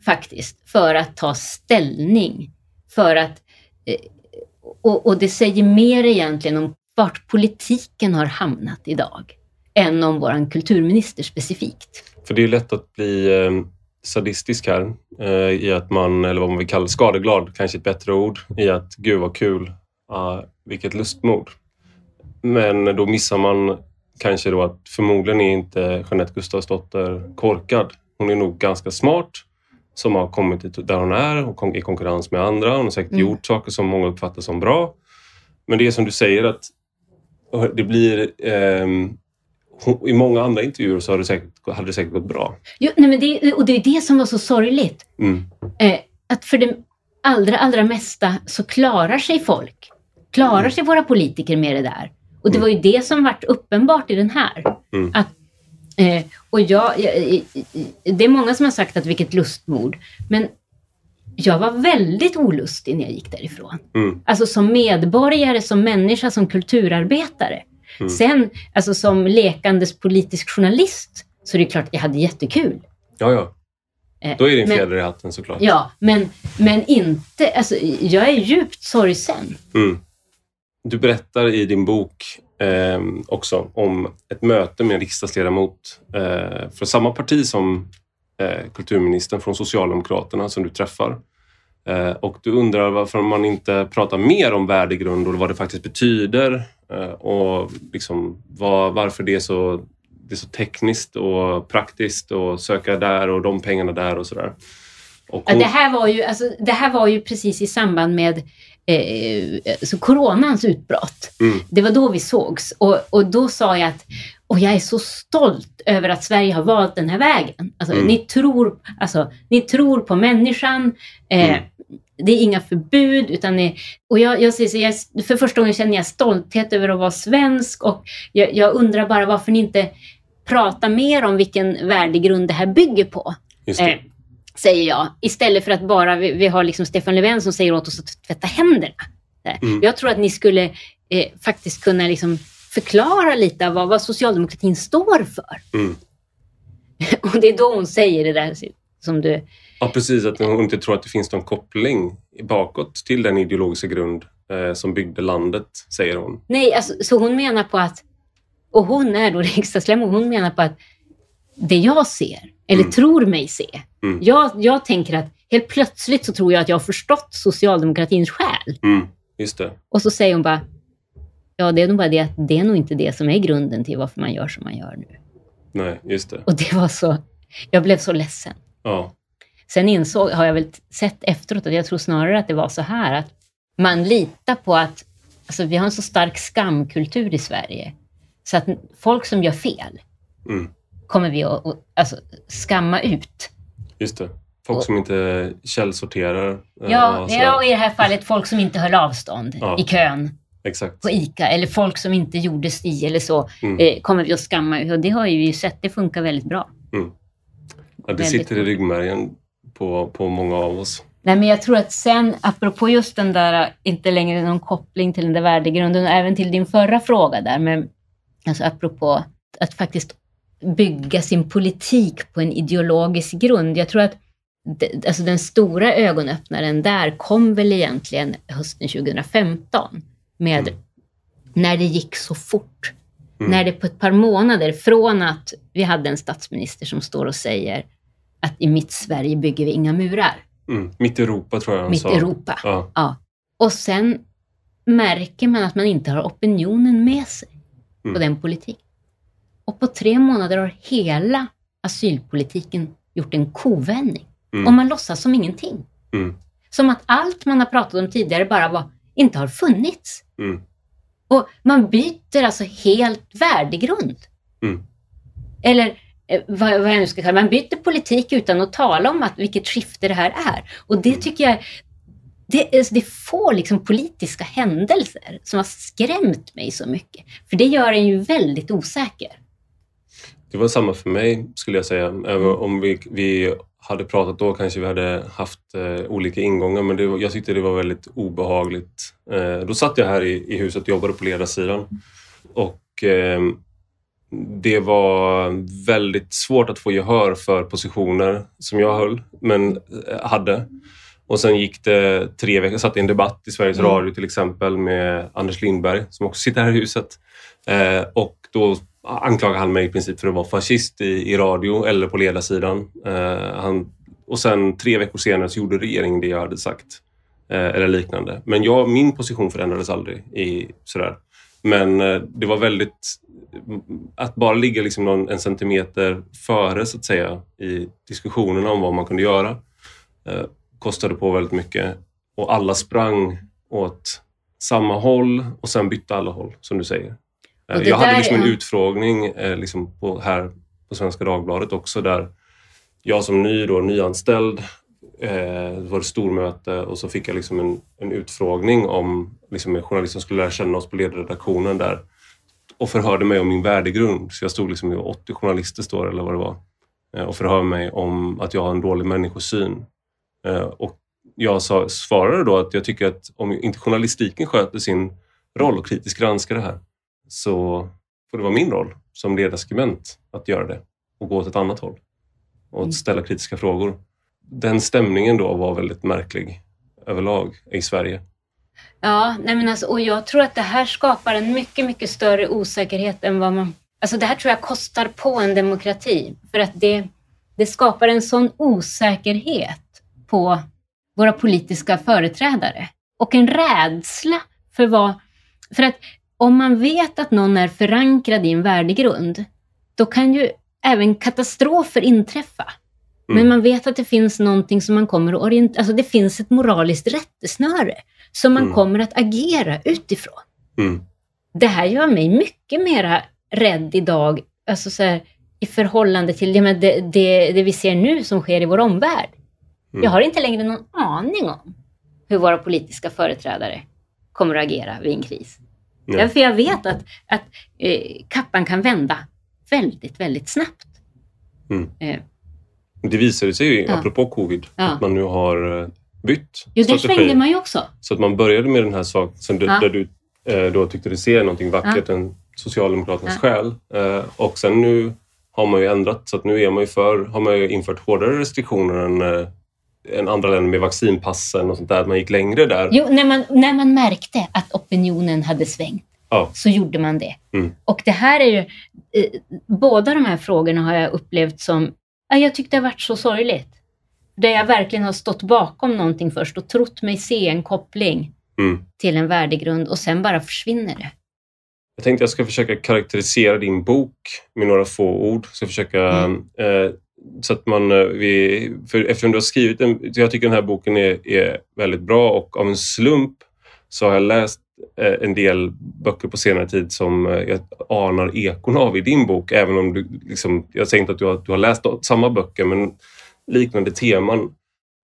faktiskt för att ta ställning. För att, eh, och, och det säger mer egentligen om vart politiken har hamnat idag än om vår kulturminister specifikt. För det är lätt att bli eh, sadistisk här eh, i att man, eller vad man vill kalla det, skadeglad, kanske ett bättre ord, i att gud vad kul, uh, vilket lustmord. Men då missar man kanske då att förmodligen är inte Jeanette Gustafsdotter korkad. Hon är nog ganska smart som har kommit dit där hon är och i konkurrens med andra. Hon har säkert Mm. gjort saker som många uppfattar som bra. Men det är som du säger att det blir hon, I många andra intervjuer så hade det säkert, hade det säkert gått bra. Jo, nej, men det, och det är det som var så sorgligt. Mm. Eh, att för det allra, allra mesta så klarar sig folk. Klarar Mm. sig våra politiker med det där. Och det Mm. var ju det som vart uppenbart i den här. Mm. Att, eh, och jag, jag, det är många som har sagt att vilket lustmord. Men jag var väldigt olustig när jag gick därifrån. Mm. Alltså som medborgare, som människa, som kulturarbetare. Mm. Sen, alltså som lekandes politisk journalist, så är det klart att jag hade jättekul. Ja, ja. Eh, Då är det en fjäder i hatten såklart. Ja, men, men inte, alltså jag är djupt sorgsen. Mm. Du berättar i din bok eh, också om ett möte med en riksdagsledamot eh, från samma parti som eh, kulturministern från Socialdemokraterna som du träffar. Eh, och du undrar varför man inte pratar mer om värdegrund och vad det faktiskt betyder eh, och liksom vad, varför det är, så, det är så tekniskt och praktiskt och söka där och de pengarna där och sådär. Och hon- det, här var ju, alltså, det här var ju precis i samband med eh, alltså coronans utbrott. Mm. Det var då vi sågs och, och då sa jag att och jag är så stolt över att Sverige har valt den här vägen. Alltså, Mm. ni, tror, alltså, ni tror på människan. Eh, Mm. Det är inga förbud. Utan ni, och jag, jag, säger så, jag, för första gången känner jag stolthet över att vara svensk. Och jag, jag undrar bara varför ni inte pratar mer om vilken värdegrund det här bygger på eh, säger jag. Istället för att bara, vi, vi har liksom Stefan Löfven som säger åt oss att tvätta händerna. Eh, Mm. Jag tror att ni skulle eh, faktiskt kunna liksom förklara lite av vad, vad socialdemokratin står för. Mm. *laughs* Och det är då hon säger det där som du... Ja, precis. Att hon inte tror att det finns någon koppling bakåt till den ideologiska grund eh, som byggde landet, säger hon. Nej, alltså, så hon menar på att, och hon är då *laughs* riksdagsledamot, hon menar på att det jag ser, eller Mm. tror mig se, Mm. jag, jag tänker att helt plötsligt så tror jag att jag har förstått socialdemokratins själ. Mm. Just det. Och så säger hon bara, ja det är nog bara det att det är nog inte det som är grunden till varför man gör som man gör nu. Nej, just det. Och det var så, jag blev så ledsen. Ja. Sen insåg, har jag väl sett efteråt att jag tror snarare att det var så här att man litar på att, alltså vi har en så stark skamkultur i Sverige. Så att folk som gör fel Mm. Kommer vi att, att alltså, skamma ut. Just det. Folk som inte källsorterar. eh, Ja, och ja, och i det här fallet folk som inte höll avstånd Ja. i kön Exakt. på ICA eller folk som inte gjorde sti eller så Mm. eh, kommer vi att skamma ut. Och det har ju vi sett, det funkar väldigt bra. Ja, det sitter i ryggmärgen på, på många av oss. Nej, men jag tror att sen, apropå just den där, inte längre någon koppling till den där värdegrunden, och även till din förra fråga där, men alltså apropå att faktiskt bygga sin politik på en ideologisk grund. Jag tror att alltså den stora ögonöppnaren där kom väl egentligen hösten 2015 med Mm. när det gick så fort. Mm. När det på ett par månader från att vi hade en statsminister som står och säger att i mitt Sverige bygger vi inga murar. Mm. Mitt Europa tror jag han Mitt sa. Europa. Ja. Ja. Och sen märker man att man inte har opinionen med sig på Mm. den politiken. Och på tre månader har hela asylpolitiken gjort en kovändning. Mm. Och man låtsas som ingenting. Mm. Som att allt man har pratat om tidigare bara var, inte har funnits. Mm. Och man byter alltså helt värdegrund. Mm. Eller eh, vad, vad jag nu ska kalla Man byter politik utan att tala om att, vilket skifte det här är. Och det mm. tycker jag det, alltså, det är få liksom politiska händelser som har skrämt mig så mycket. För det gör en ju väldigt osäker. Det var samma för mig skulle jag säga. Även om vi, vi hade pratat då kanske vi hade haft eh, olika ingångar men det, jag tyckte det var väldigt obehagligt. Eh, då satt jag här i, i huset och jobbade på ledarsidan och eh, det var väldigt svårt att få gehör för positioner som jag höll, men eh, hade. Och sen gick det tre veckor, jag satt i en debatt i Sveriges mm. Radio till exempel med Anders Lindberg som också sitter här i huset. Eh, och då anklagade han mig i princip för att vara fascist i, i radio eller på ledarsidan. Eh, han, och sen tre veckor senare så gjorde regeringen det jag hade sagt. Eh, eller liknande. Men jag, min position förändrades aldrig. I, sådär. Men eh, det var väldigt... Att bara ligga liksom någon, en centimeter före så att säga i diskussionerna om vad man kunde göra eh, kostade på väldigt mycket. Och alla sprang åt samma håll och sen bytte alla håll, som du säger. Eh, jag hade liksom en utfrågning eh, liksom på, här på Svenska Dagbladet också där jag som ny då, nyanställd eh, var det stormöte och så fick jag liksom en, en utfrågning om liksom en journalist som skulle lära känna oss på ledarredaktionen där och förhörde mig om min värdegrund. Så jag stod liksom, 80 journalister står eller vad det var eh, och förhörde mig om att jag har en dålig människosyn. Och jag sa, svarade då att jag tycker att om inte journalistiken sköter sin roll och kritiskt granskar det här så får det vara min roll som ledarskribent att göra det och gå åt ett annat håll och mm. ställa kritiska frågor. Den stämningen då var väldigt märklig överlag i Sverige. Ja, nej men alltså, och jag tror att det här skapar en mycket, mycket större osäkerhet än vad man... Alltså det här tror jag kostar på en demokrati för att det, det skapar en sån osäkerhet på våra politiska företrädare och en rädsla för vad... För att om man vet att någon är förankrad i en värdegrund, då kan ju även katastrofer inträffa. Mm. Men man vet att det finns någonting som man kommer att orientera... Alltså det finns ett moraliskt rättesnöre som man mm. kommer att agera utifrån. Mm. Det här gör mig mycket mera rädd idag, alltså så här, i förhållande till det, det, det, vi ser nu som sker i vår omvärld. Mm. Jag har inte längre någon aning om hur våra politiska företrädare kommer att agera vid en kris. Ja. För jag vet att, att eh, kappan kan vända väldigt, väldigt snabbt. Mm. Eh. Det visade sig ja. apropå covid, ja. att man nu har eh, bytt Jo, det svängde man ju också. Så att man började med den här saken ja. där du eh, då tyckte dig se någonting vackert, ja. en Socialdemokraternas ja. själ. Eh, och sen nu har man ju ändrat så att nu är man ju för, har man ju infört hårdare restriktioner än eh, än andra länder med vaccinpassen och sånt där, att man gick längre där. Jo, när man, när man märkte att opinionen hade svängt ja. så gjorde man det. Mm. Och det här är ju, eh, båda de här frågorna har jag upplevt som, jag tyckte det har varit så sorgligt. Där jag verkligen har stått bakom någonting först och trott mig se en koppling mm. till en värdegrund och sen bara försvinner det. Jag tänkte jag ska försöka karaktärisera din bok med några få ord. Jag försöka mm. eh, så att man, eh, vi, för eftersom du har skrivit den, jag tycker den här boken är, är väldigt bra och av en slump så har jag läst eh, en del böcker på senare tid som eh, jag anar ekon av i din bok. Även om du, liksom, jag säger inte att du har, du har läst samma böcker men liknande teman.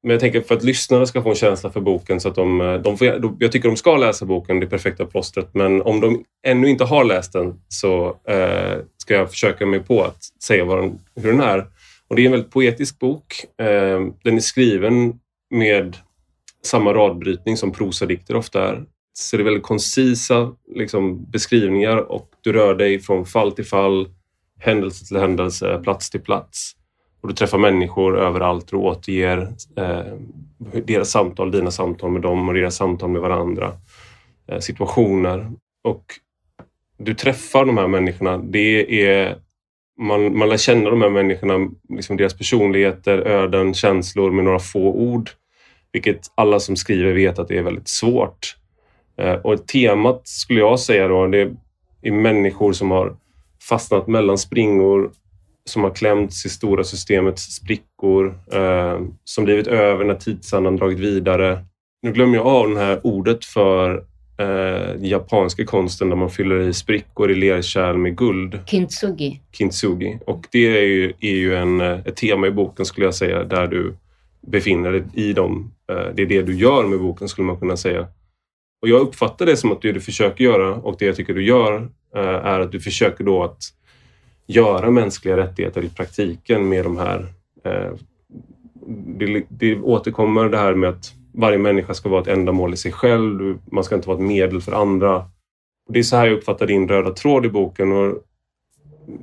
Men jag tänker för att lyssnarna ska få en känsla för boken så att de, de får, jag tycker de ska läsa boken Det perfekta plåstret men om de ännu inte har läst den så eh, ska jag försöka mig på att säga den, hur den är. Och det är en väldigt poetisk bok. Eh, den är skriven med samma radbrytning som prosadikter ofta är. Så det är väldigt koncisa liksom, beskrivningar och du rör dig från fall till fall, händelse till händelse, plats till plats. Och du träffar människor överallt och återger eh, deras samtal, dina samtal med dem och deras samtal med varandra. Eh, situationer. Och du träffar de här människorna. Det är man, man lär känna de här människorna, liksom deras personligheter, öden, känslor med några få ord. Vilket alla som skriver vet att det är väldigt svårt. Eh, och temat skulle jag säga då, det är människor som har fastnat mellan springor som har klämts i stora systemets sprickor, eh, som blivit över när tidsandan dragit vidare. Nu glömmer jag av det här ordet för eh, japanska konsten där man fyller i sprickor i lerkärl med guld. Kintsugi. Kintsugi. Och det är ju, är ju en, eh, ett tema i boken skulle jag säga, där du befinner dig i dem. Eh, det är det du gör med boken skulle man kunna säga. Och jag uppfattar det som att det du försöker göra och det jag tycker du gör eh, är att du försöker då att göra mänskliga rättigheter i praktiken med de här... Eh, det, det återkommer det här med att varje människa ska vara ett ändamål i sig själv. Man ska inte vara ett medel för andra. Det är så här jag uppfattar din röda tråd i boken. Och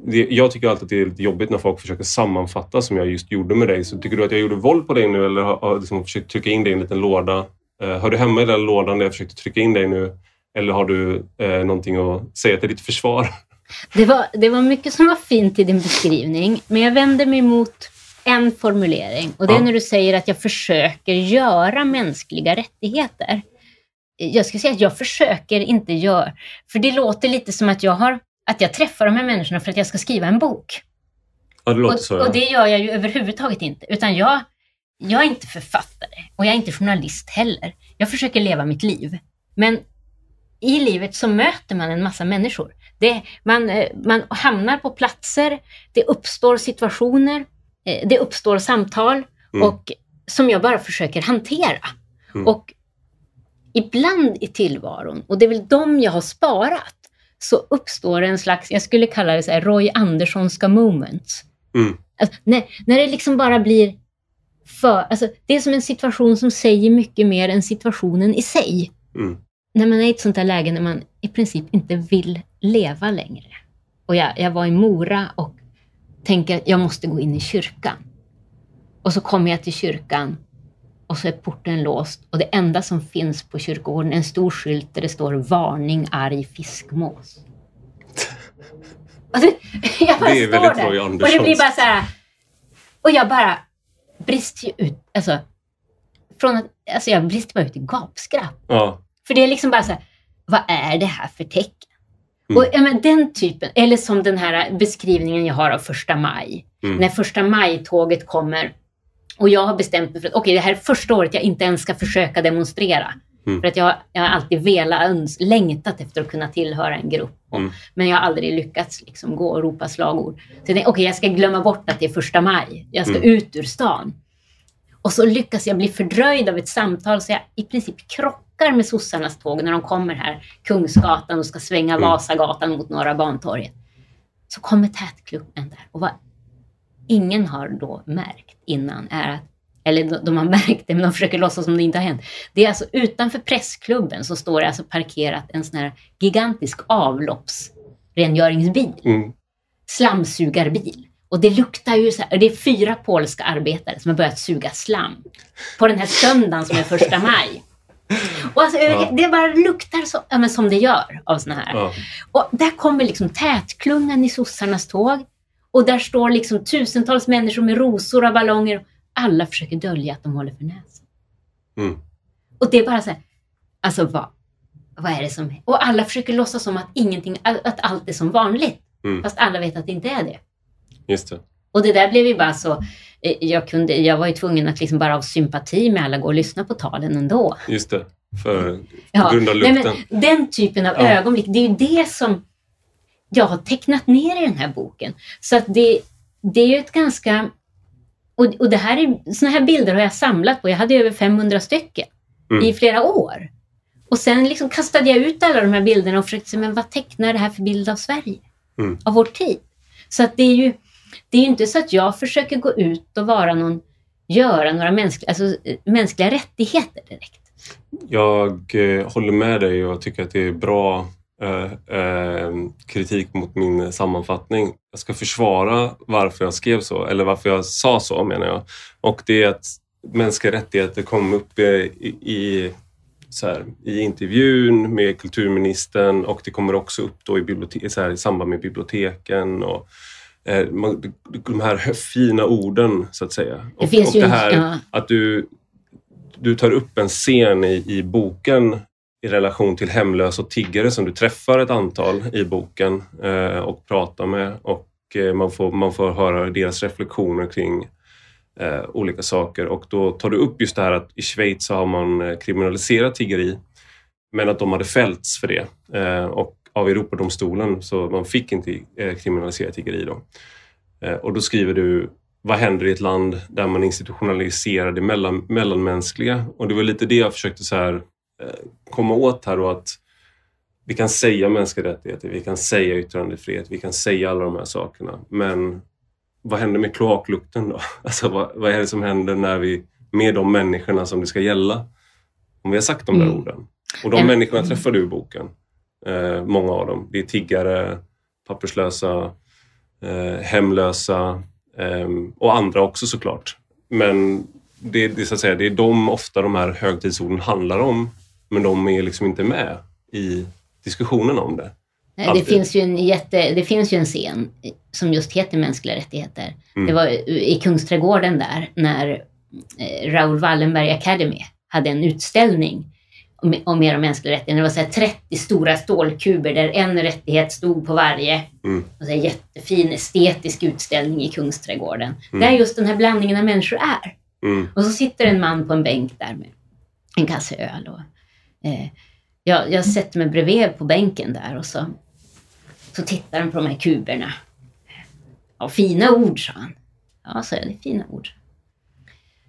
det, jag tycker alltid att det är lite jobbigt när folk försöker sammanfatta som jag just gjorde med dig. Så tycker du att jag gjorde våld på dig nu eller har, har liksom försökt trycka in dig i en liten låda? Eh, hör du hemma i den lådan där jag försökte trycka in dig nu? Eller har du eh, någonting att säga till ditt försvar? Det var, det var mycket som var fint i din beskrivning, men jag vänder mig mot en formulering och det är Ja. när du säger att jag försöker göra mänskliga rättigheter. Jag ska säga att jag försöker inte göra, för det låter lite som att jag har att jag träffar de här människorna för att jag ska skriva en bok. Ja, det låter Och, så. Ja. och det gör jag ju överhuvudtaget inte, utan jag, jag är inte författare och jag är inte journalist heller. Jag försöker leva mitt liv. Men i livet så möter man en massa människor. Det, man, eh, man hamnar på platser, det uppstår situationer, det uppstår samtal Mm. och som jag bara försöker hantera. Mm. Och ibland i tillvaron, och det är väl de jag har sparat, så uppstår en slags, jag skulle kalla det så här, Roy Anderssonska moments. Mm. Alltså, när, när det liksom bara blir för, alltså, det är som en situation som säger mycket mer än situationen i sig. Mm. När man är i ett sånt där läge när man i princip inte vill leva längre. Och jag, jag var i Mora och tänkte att jag måste gå in i kyrkan. Och så kommer jag till kyrkan och så är porten låst och det enda som finns på kyrkogården är en stor skylt där det står varning arg fiskmås. Alltså, *laughs* jag bara Det är väldigt Roy och det blir bara så här. Och jag bara brister ju ut. Alltså, från att, alltså jag brister bara ut i gapskratt. Ja. För det är liksom bara så här, vad är det här för tecken? Mm. Och ja, men den typen, eller som den här beskrivningen jag har av första maj. Mm. När första maj-tåget kommer och jag har bestämt mig för att okej, det här är första året jag inte ens ska försöka demonstrera. Mm. För att jag, jag har alltid velat, öns, längtat efter att kunna tillhöra en grupp. Och, Mm. Men jag har aldrig lyckats liksom gå och ropa slagord. Så jag okej, jag ska glömma bort att det är första maj. Jag ska Mm. ut ur stan. Och så lyckas jag bli fördröjd av ett samtal så jag i princip krockar med sossarnas tåg när de kommer här, Kungsgatan och ska svänga Mm. Vasagatan mot Norra Bantorget. Så kommer tätklubben där och vad ingen har då märkt innan är att, eller de, de har *laughs* märkt det men de försöker låtsas som det inte har hänt. Det är alltså utanför pressklubben så står det alltså parkerat en sån här gigantisk avloppsrengöringsbil Mm. slamsugarbil. Och det luktar ju så här, det är fyra polska arbetare som har börjat suga slam på den här söndagen som är första maj. *laughs* Och alltså, Ja. Det bara luktar så, ja, som det gör av såna här. Ja. Och där kommer liksom tätklungan i sossarnas tåg. Och där står liksom tusentals människor med rosor och ballonger. Alla försöker dölja att de håller för näsan. Mm. Och det är bara så här, alltså vad, vad är det som... Och alla försöker låtsas som att ingenting, att allt är som vanligt. Mm. Fast alla vet att det inte är det. Just det. Och det där blev ju bara så, eh, jag, kunde, jag var ju tvungen att liksom bara av sympati med alla gå och lyssna på talen ändå. Just det. För, Ja, grund av nej, lukten. men den typen av Ja. ögonblick, det är ju det som jag har tecknat ner i den här boken. Så att det, det är ju ett ganska... Och, och det här är, såna här bilder har jag samlat på, jag hade över 500 stycken Mm. i flera år. Och sen liksom kastade jag ut alla de här bilderna och försökte se, men vad tecknar det här för bild av Sverige? Mm. Av vår tid? Så att det är ju det är ju inte så att jag försöker gå ut och vara någon, göra några mänskliga, alltså, eh, mänskliga rättigheter direkt. Jag eh, håller med dig och tycker att det är bra eh, eh, kritik mot min sammanfattning. Jag ska försvara varför jag skrev så, eller varför jag sa så menar jag. Och det är att mänskliga rättigheter kom upp eh, i, i, så här, i intervjun med kulturministern och det kommer också upp då i, bibliotek, så här, i samband med biblioteken. Och, eh, man, de här fina orden så att säga. Det och, finns och ju det här ja. att du, du tar upp en scen i, i boken i relation till hemlösa och tiggare som du träffar ett antal i boken eh, och pratar med. Och eh, man får, man får höra deras reflektioner kring eh, olika saker och då tar du upp just det här att i Schweiz så har man eh, kriminaliserat tiggeri men att de hade fällts för det eh, och av Europadomstolen så man fick inte eh, kriminalisera tiggeri då. Eh, och då skriver du vad händer i ett land där man institutionaliserar det mellan, mellanmänskliga? Och det var lite det jag försökte så här, komma åt här då att vi kan säga mänskliga rättigheter, vi kan säga yttrandefrihet, vi kan säga alla de här sakerna. Men vad händer med kloaklukten då? *laughs* Alltså vad, vad är det som händer när vi, med de människorna som det ska gälla? Om vi har sagt de där mm. orden. Och de mm. människorna träffar du i boken. Eh, många av dem. Det är tiggare, papperslösa, eh, hemlösa eh, och andra också såklart. Men det, det, så att säga, det är de ofta de här högtidsorden handlar om. Men de är liksom inte med i diskussionen om det. Nej, det, finns ju en jätte, det finns ju en scen som just heter mänskliga rättigheter. Mm. Det var i Kungsträdgården där när eh, Raoul Wallenberg Academy hade en utställning om, om mer om mänskliga rättigheter. Det var så här 30 stora stålkuber där en rättighet stod på varje. Mm. Och så jättefin estetisk utställning i Kungsträdgården. Mm. Där just den här blandningen av människor är. Mm. Och så sitter en man på en bänk där med en kasse öl. Och, eh, jag, jag sätter mig bredvid på bänken där och så, så tittar han på de här kuberna. Ja, fina ord, sa han. Ja, så är det fina ord.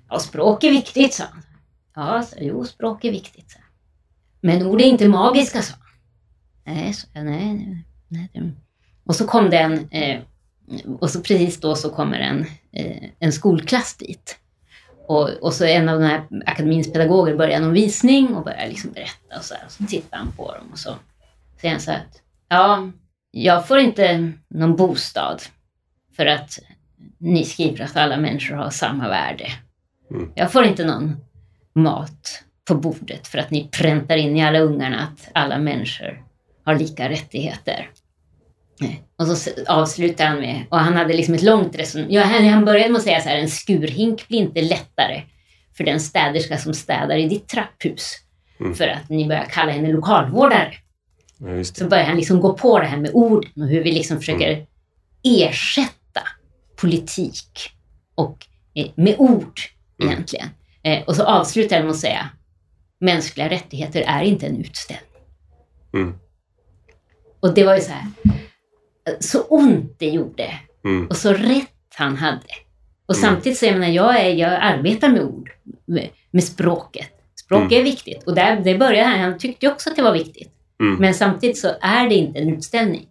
Ja, språk är viktigt, sa han. Ja, så, jo, språk är viktigt. Så. Men ord är inte magiska, sa. Nej, så, nej, nej, nej. Och så kom det en, eh, och så precis då så kommer en, eh, en skolklass dit. Och, och så en av de här akademins pedagoger börjar någon visning och börjar liksom berätta och så, här, och så tittar han på dem och så säger han så här att ja, jag får inte någon bostad för att ni skriver att alla människor har samma värde. Mm. Jag får inte någon mat på bordet för att ni präntar in i alla ungarna att alla människor har lika rättigheter. Och så avslutar han med, och han hade liksom ett långt resonemang. Ja, han började med att säga så här, en skurhink blir inte lättare för den städerska som städar i ditt trapphus. Mm. För att ni börjar kalla henne lokalvårdare. Ja, så börjar han liksom gå på det här med orden och hur vi liksom försöker mm. ersätta politik och eh, med ord mm. egentligen. Eh, och så avslutar han med att säga, mänskliga rättigheter är inte en utställning. Mm. Och det var ju så här, så ont det gjorde mm. och så rätt han hade. Och mm. samtidigt så jag menar, jag, är, jag arbetar med ord, med, med språket. Språk mm. är viktigt och där, det började han, han tyckte också att det var viktigt. Mm. Men samtidigt så är det inte en utställning.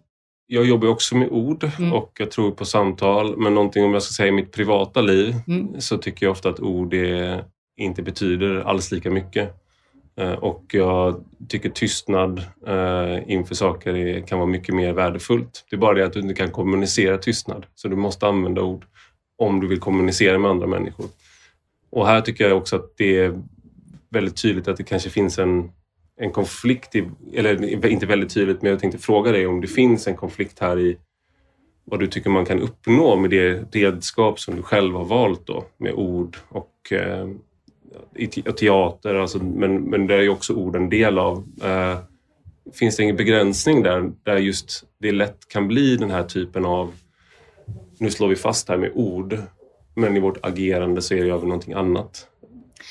Jag jobbar också med ord mm. och jag tror på samtal. Men någonting om jag ska säga i mitt privata liv så tycker jag ofta att ord är, inte betyder alls lika mycket. Eh, och jag tycker tystnad eh, inför saker kan vara mycket mer värdefullt. Det är bara det att du inte kan kommunicera tystnad. Så du måste använda ord om du vill kommunicera med andra människor. Och här tycker jag också att det är väldigt tydligt att det kanske finns en, en konflikt, i, eller inte väldigt tydligt, men jag tänkte fråga dig om det finns en konflikt här i vad du tycker man kan uppnå med det redskap som du själv har valt då med ord och eh, i teater, alltså, men, men det är ju också ord en del av. Eh, finns det ingen begränsning där, där just det lätt kan bli den här typen av, nu slår vi fast här med ord, men i vårt agerande så är det över någonting annat.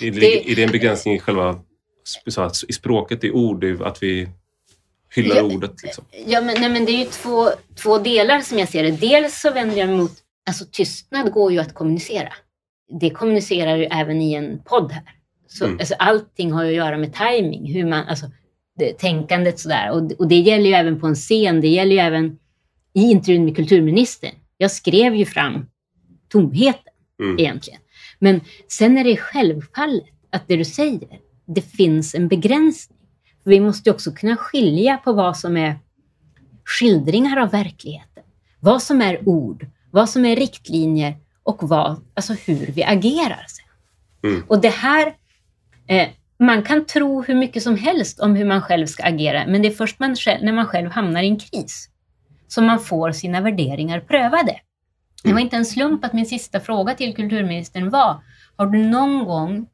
Är det, det, är det en begränsning i själva i språket, i ord, att vi hyllar ja, ordet? Liksom? Ja, men, nej, men det är ju två, två delar som jag ser det. Dels så vänder jag mig mot, alltså tystnad går ju att kommunicera det kommunicerar ju även i en podd här. Så, mm. alltså, allting har ju att göra med timing, hur man, alltså, det, tänkandet sådär. Och, och det gäller ju även på en scen, det gäller ju även i intervjun med kulturministern. Jag skrev ju fram tomheten mm. egentligen. Men sen är det självfallet att det du säger, det finns en begränsning. Vi måste också kunna skilja på vad som är skildringar av verkligheten, vad som är ord, vad som är riktlinjer och vad, alltså hur vi agerar. Sen. Mm. Och det här, eh, man kan tro hur mycket som helst om hur man själv ska agera, men det är först man själv, när man själv hamnar i en kris som man får sina värderingar prövade. Det var inte en slump att min sista fråga till kulturministern var, har du någon gång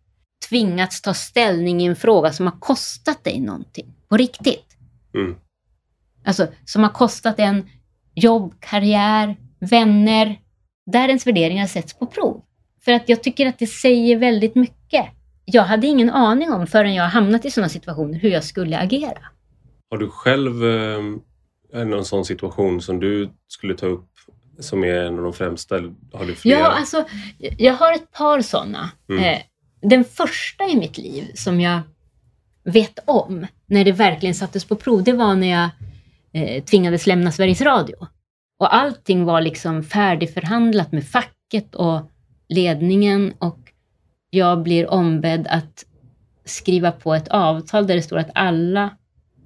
tvingats ta ställning i en fråga som har kostat dig någonting på riktigt? Mm. Alltså, som har kostat en jobb, karriär, vänner, där ens värderingar sätts på prov. För att jag tycker att det säger väldigt mycket. Jag hade ingen aning om förrän jag hamnat i sådana situationer hur jag skulle agera. Har du själv eh, någon sån situation som du skulle ta upp som är en av de främsta? Har du flera? Ja, alltså, jag har ett par sådana. Mm. Eh, den första i mitt liv som jag vet om, när det verkligen sattes på prov, det var när jag eh, tvingades lämna Sveriges Radio. Och allting var liksom färdigförhandlat med facket och ledningen och jag blir ombedd att skriva på ett avtal där det står att alla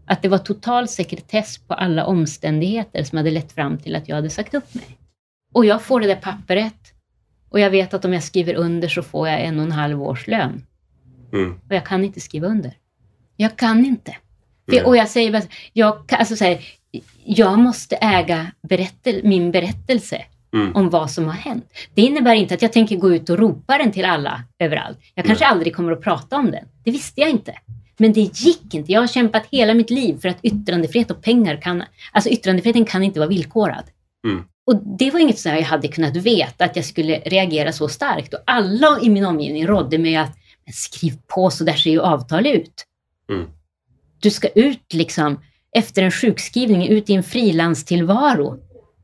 att det var total sekretess på alla omständigheter som hade lett fram till att jag hade sagt upp mig. Och jag får det där pappret och jag vet att om jag skriver under så får jag en och en halv års lön. Mm. Och jag kan inte skriva under. Jag kan inte. För, och jag säger bara, jag, alltså så här, jag måste äga berättel, min berättelse mm. om vad som har hänt. Det innebär inte att jag tänker gå ut och ropa den till alla överallt. Jag kanske Nej. aldrig kommer att prata om den. Det visste jag inte. Men det gick inte. Jag har kämpat hela mitt liv för att yttrandefrihet och pengar kan... Alltså yttrandefriheten kan inte vara villkorad. Mm. Och det var inget som jag hade kunnat veta att jag skulle reagera så starkt. Och alla i min omgivning rådde mig att skriv på så där ser ju avtal ut. Mm. Du ska ut liksom efter en sjukskrivning, ut i en frilanstillvaro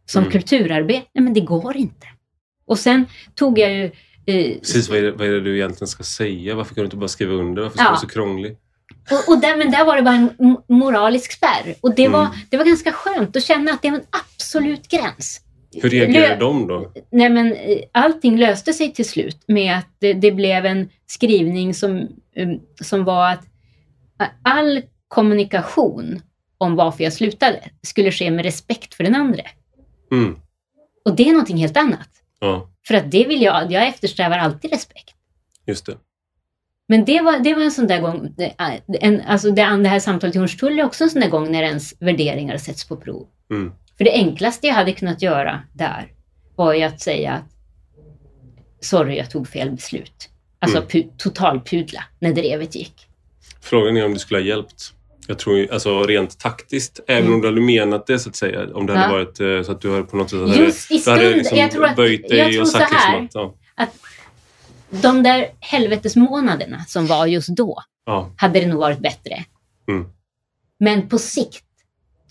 som mm. kulturarbetare. Nej, men det går inte. Och sen tog jag ju... Eh, Precis, vad är, det, vad är det du egentligen ska säga? Varför kan du inte bara skriva under? Varför ska ja. du vara så krånglig? Och, och där, men där var det bara en moralisk spärr. Och det, mm. var, det var ganska skönt att känna att det var en absolut gräns. Hur reagerade Lö de då? Nej, men, eh, allting löste sig till slut med att det, det blev en skrivning som, um, som var att all kommunikation om varför jag slutade skulle ske med respekt för den andra. Mm. Och det är någonting helt annat. Ja. För att det vill jag, jag eftersträvar alltid respekt. Just det. Men det var, det var en sån där gång, en, alltså det, det här samtalet i Hornstull är också en sån där gång när ens värderingar sätts på prov. Mm. För det enklaste jag hade kunnat göra där var ju att säga att sorry, jag tog fel beslut. Alltså mm. totalpudla när drevet gick. Frågan är om det skulle ha hjälpt. Jag tror alltså rent taktiskt, även mm. om du hade menat det så att säga. Om det ja. hade varit eh, så att du hade på något sätt hade, Just i stund, liksom jag tror att, böjt dig jag tror och sagt så här, liksom att, ja. att de där helvetesmånaderna som var just då ja. hade det nog varit bättre. Mm. Men på sikt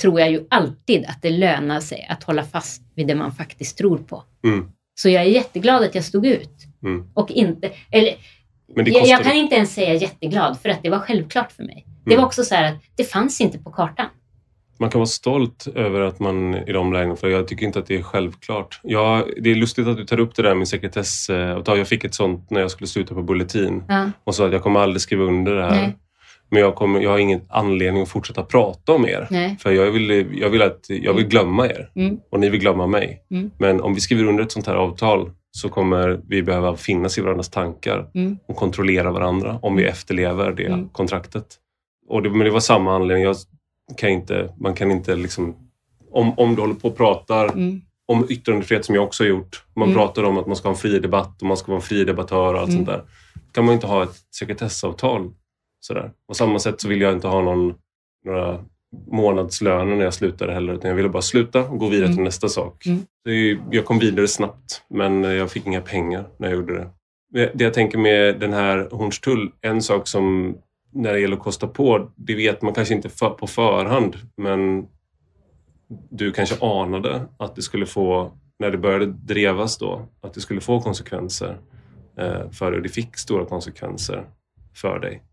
tror jag ju alltid att det lönar sig att hålla fast vid det man faktiskt tror på. Mm. Så jag är jätteglad att jag stod ut. Mm. Och inte, eller, jag, jag, kan inte ens säga jätteglad för att det var självklart för mig. Det var mm. också så här att det fanns inte på kartan. Man kan vara stolt över att man i de lägena, för jag tycker inte att det är självklart. Jag, det är lustigt att du tar upp det där med sekretessavtal. Jag fick ett sånt när jag skulle sluta på Bulletin ja. och sa att jag kommer aldrig skriva under det här. Nej. Men jag, kommer, jag har ingen anledning att fortsätta prata om er. Nej. För jag vill, jag, vill att, jag vill glömma er mm. och ni vill glömma mig. Mm. Men om vi skriver under ett sånt här avtal så kommer vi behöva finnas i varandras tankar mm. och kontrollera varandra om vi mm. efterlever det mm. kontraktet. Och det, men det var samma anledning. Jag kan inte, man kan inte liksom... Om, om du håller på och pratar mm. om yttrandefrihet som jag också har gjort. Man mm. pratar om att man ska ha en fri debatt och man ska vara en fri debattör och allt mm. sånt där. kan man inte ha ett sekretessavtal. Sådär. På samma sätt så vill jag inte ha någon, några månadslöner när jag slutade heller. Utan jag ville bara sluta och gå vidare mm. till nästa sak. Mm. Jag kom vidare snabbt men jag fick inga pengar när jag gjorde det. Det jag tänker med den här Hornstull, en sak som när det gäller att kosta på, det vet man kanske inte för, på förhand men du kanske anade att det skulle få, när det började drevas då, att det skulle få konsekvenser eh, för dig. Det fick stora konsekvenser för dig.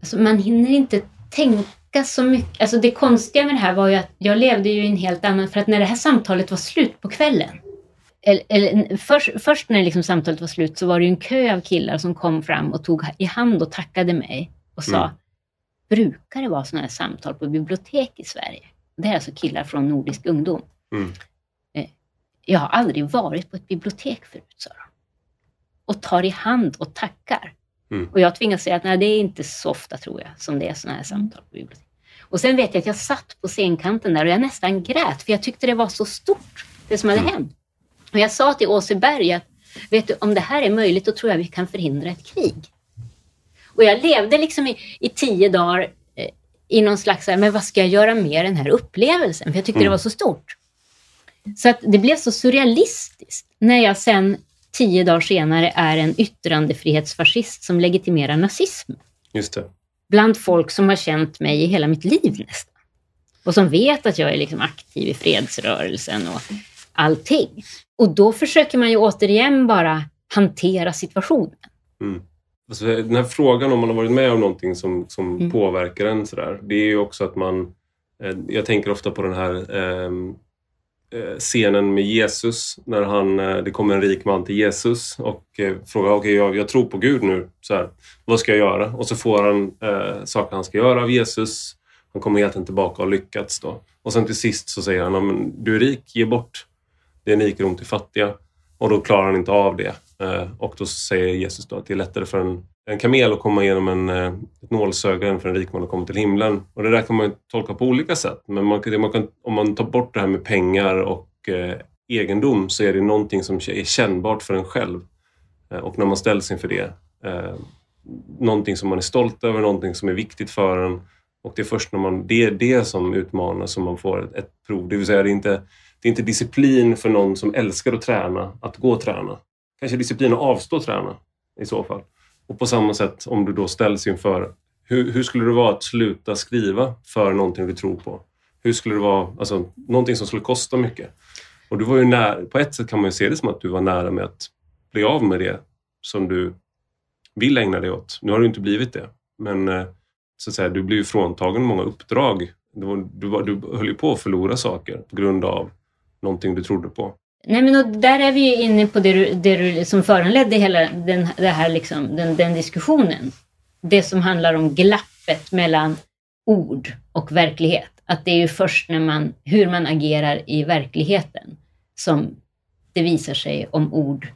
Alltså man hinner inte tänka så mycket. Alltså det konstiga med det här var ju att jag levde ju i en helt annan... För att när det här samtalet var slut på kvällen, eller, eller först, först, när liksom samtalet var slut så var det en kö av killar som kom fram och tog i hand och tackade mig och sa, mm. brukar det vara sådana här samtal på bibliotek i Sverige? Det är alltså killar från Nordisk ungdom. Mm. Eh, jag har aldrig varit på ett bibliotek förut, sa de. Och tar i hand och tackar. Mm. Och jag tvingas säga att nej, det är inte så ofta, tror jag, som det är sådana här samtal på bibliotek. Och sen vet jag att jag satt på scenkanten där och jag nästan grät, för jag tyckte det var så stort, det som hade mm. hänt. Och jag sa till Åseberg att, vet du, om det här är möjligt, då tror jag vi kan förhindra ett krig. Och jag levde liksom i, i tio dagar eh, i någon slags, men vad ska jag göra med den här upplevelsen? För jag tyckte mm. det var så stort. Så att det blev så surrealistiskt när jag sen tio dagar senare är en yttrandefrihetsfascist som legitimerar nazism. Just det. Bland folk som har känt mig i hela mitt liv nästan. Och som vet att jag är liksom aktiv i fredsrörelsen och allting. Och då försöker man ju återigen bara hantera situationen. Mm. Alltså, den här frågan om man har varit med om någonting som, som mm. påverkar en sådär, det är ju också att man... Eh, jag tänker ofta på den här ehm, eh, scenen med Jesus när han, eh, det kommer en rik man till Jesus och eh, frågar okej, okay, jag, jag, tror på Gud nu. Så här, vad ska jag göra? Och så får han eh, saker han ska göra av Jesus. Han kommer helt enkelt tillbaka och lyckats. Då. Och sen till sist så säger han, du är rik, ge bort din rikedom till fattiga. Och då klarar han inte av det. Eh, och då säger Jesus då att det är lättare för en, en kamel att komma igenom en, eh, ett nålsöga än för en rik man att komma till himlen. Och det där kan man tolka på olika sätt. Men man, man kan, om man tar bort det här med pengar och eh, egendom så är det någonting som är kännbart för en själv. Eh, och när man ställs inför det, eh, någonting som man är stolt över, någonting som är viktigt för en. Och det är först när man, det är det som utmanar som man får ett, ett prov. Det vill säga, det är inte det är inte disciplin för någon som älskar att träna, att gå och träna. Kanske disciplin att avstå träna i så fall. Och på samma sätt om du då ställs inför hur, hur skulle det vara att sluta skriva för någonting du tror på? Hur skulle det vara, alltså någonting som skulle kosta mycket? Och du var ju nära, på ett sätt kan man ju se det som att du var nära med att bli av med det som du vill ägna dig åt. Nu har du inte blivit det, men eh, så att säga, du blev ju fråntagen många uppdrag. Du, var, du, var, du höll ju på att förlora saker på grund av någonting du trodde på. Nej, men där är vi ju inne på det, du, det du, som föranledde hela den, här liksom, den, den diskussionen. Det som handlar om glappet mellan ord och verklighet. Att det är ju först när man, hur man agerar i verkligheten som det visar sig om ord,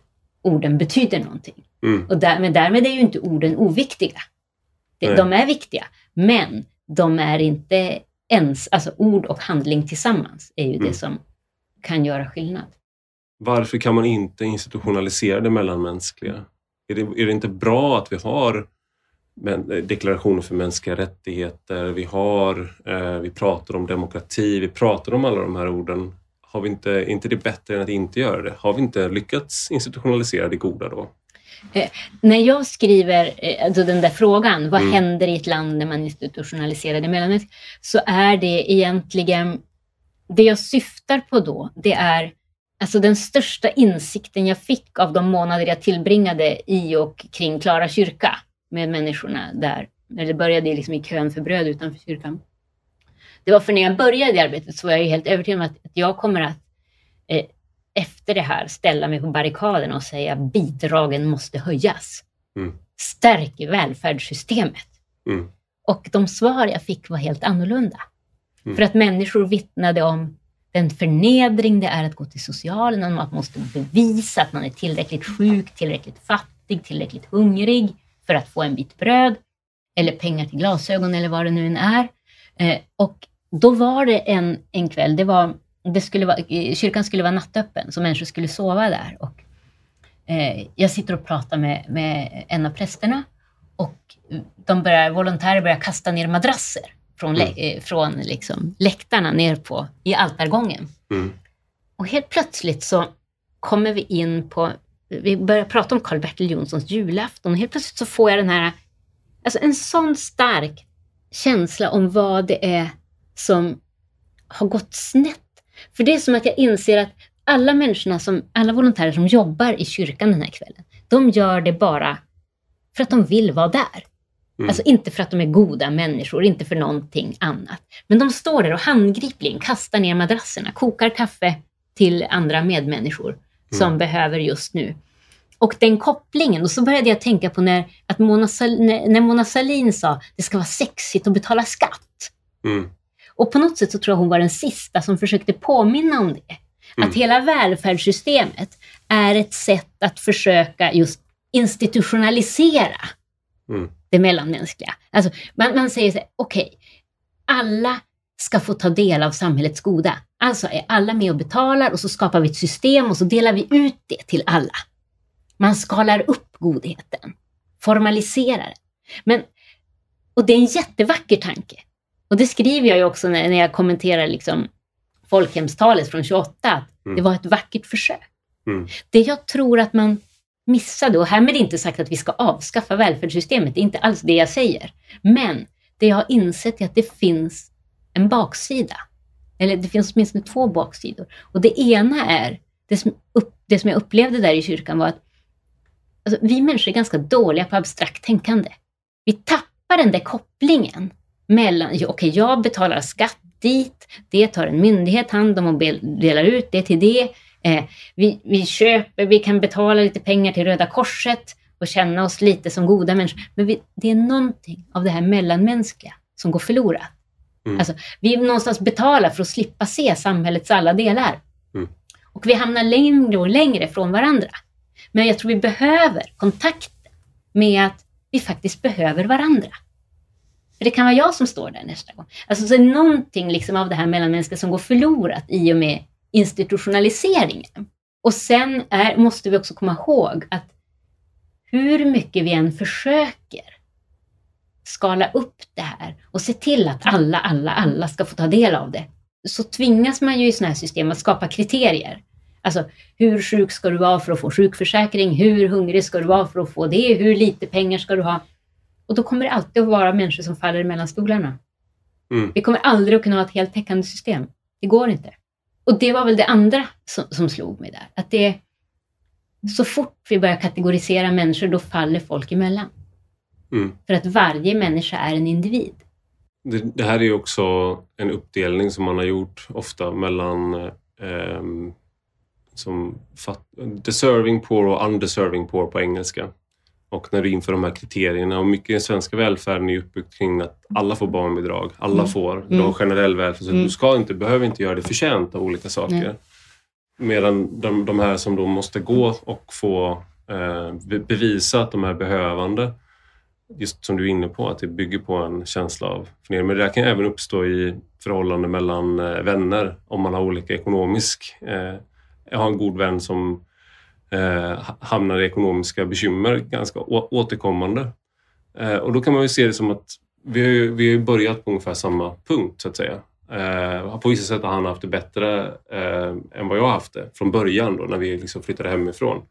orden betyder någonting. Mm. Och där, men därmed är ju inte orden oviktiga. De, de är viktiga, men de är inte ens, alltså ord och handling tillsammans är ju mm. det som kan göra skillnad. Varför kan man inte institutionalisera det mellanmänskliga? Är det, är det inte bra att vi har deklarationer för mänskliga rättigheter, vi, har, eh, vi pratar om demokrati, vi pratar om alla de här orden. Har vi inte, är inte det bättre än att inte göra det? Har vi inte lyckats institutionalisera det goda då? Eh, när jag skriver eh, alltså den där frågan, vad mm. händer i ett land när man institutionaliserar det mellanmänskliga? Så är det egentligen det jag syftar på då, det är alltså den största insikten jag fick av de månader jag tillbringade i och kring Klara kyrka med människorna där. Eller började liksom i kön för bröd utanför kyrkan. Det var för när jag började det arbetet så var jag helt övertygad om att, jag kommer att eh, efter det här ställa mig på barrikaden och säga bidragen måste höjas. Mm. Stärk välfärdssystemet. Mm. Och de svar jag fick var helt annorlunda. Mm. För att människor vittnade om den förnedring det är att gå till socialen, att man måste bevisa att man är tillräckligt sjuk, tillräckligt fattig, tillräckligt hungrig för att få en bit bröd eller pengar till glasögon eller vad det nu än är. Eh, och då var det en, en kväll, det var, det skulle vara, eh, kyrkan skulle vara nattöppen så människor skulle sova där. Och, eh, jag sitter och pratar med, med en av prästerna och de börjar, volontärer börjar kasta ner madrasser från, mm. Eh, från liksom läktarna ner på, i altargången. Mm. Och helt plötsligt så kommer vi in på, vi börjar prata om Karl-Bertil Jonssons julafton och helt plötsligt så får jag den här, alltså en sån stark känsla om vad det är som har gått snett. För det är som att jag inser att alla människorna, som, alla volontärer som jobbar i kyrkan den här kvällen, de gör det bara för att de vill vara där. Mm. Alltså inte för att de är goda människor, inte för någonting annat. Men de står där och handgripligen kastar ner madrasserna, kokar kaffe till andra medmänniskor som mm. behöver just nu. Och den kopplingen, och så började jag tänka på när, att Mona, när Mona Sahlin sa det ska vara sexigt att betala skatt. Mm. Och på något sätt så tror jag hon var den sista som försökte påminna om det. Mm. Att hela välfärdssystemet är ett sätt att försöka just institutionalisera mm det mellanmänskliga. Alltså, man, man säger så här, okej, okay, alla ska få ta del av samhällets goda. Alltså är alla med och betalar och så skapar vi ett system och så delar vi ut det till alla. Man skalar upp godheten, formaliserar den. Men, och det är en jättevacker tanke. Och det skriver jag ju också när, när jag kommenterar liksom folkhemstalet från 28. Att Mm. Det var ett vackert försök. Mm. Det jag tror att man missade, och härmed inte sagt att vi ska avskaffa välfärdssystemet, det är inte alls det jag säger. Men det jag har insett är att det finns en baksida. Eller det finns åtminstone två baksidor. Och det ena är, det som, upp, det som jag upplevde där i kyrkan var att alltså, vi människor är ganska dåliga på abstrakt tänkande. Vi tappar den där kopplingen mellan, okej okay, jag betalar skatt dit, det tar en myndighet hand om och delar ut det till det. Eh, vi, vi köper, vi kan betala lite pengar till Röda Korset och känna oss lite som goda människor. Men vi, det är någonting av det här mellanmänskliga som går förlorat. Mm. Alltså, vi någonstans betalar för att slippa se samhällets alla delar. Mm. Och vi hamnar längre och längre från varandra. Men jag tror vi behöver kontakten med att vi faktiskt behöver varandra. För det kan vara jag som står där nästa gång. Alltså så är någonting liksom av det här mellanmänskliga som går förlorat i och med institutionaliseringen. Och sen är, måste vi också komma ihåg att hur mycket vi än försöker skala upp det här och se till att alla, alla, alla ska få ta del av det, så tvingas man ju i sådana här system att skapa kriterier. Alltså, hur sjuk ska du vara för att få sjukförsäkring? Hur hungrig ska du vara för att få det? Hur lite pengar ska du ha? Och då kommer det alltid att vara människor som faller mellan stolarna. Mm. Vi kommer aldrig att kunna ha ett heltäckande system. Det går inte. Och det var väl det andra som, som slog mig där. Att det, så fort vi börjar kategorisera människor, då faller folk emellan. Mm. För att varje människa är en individ. Det, det, här är ju också en uppdelning som man har gjort ofta mellan eh, som fat, deserving poor och undeserving poor på engelska. Och när du inför de här kriterierna och mycket i den svenska välfärden är uppbyggt kring att alla får barnbidrag, alla mm. får, du har mm. generell välfärd så mm. du ska inte, behöver inte göra det förtjänt av olika saker. Mm. Medan de, de, här som då måste gå och få eh, bevisa att de är behövande, just som du är inne på, att det bygger på en känsla av förnedring. Men det där kan även uppstå i förhållande mellan eh, vänner om man har olika ekonomisk... Eh, jag har en god vän som eh, hamnar i ekonomiska bekymmer ganska återkommande. Eh, och då kan man ju se det som att vi har, vi har börjat på ungefär samma punkt så att säga. Eh, på vissa sätt har han haft det bättre eh, än vad jag har haft det från början då när vi liksom flyttade hemifrån.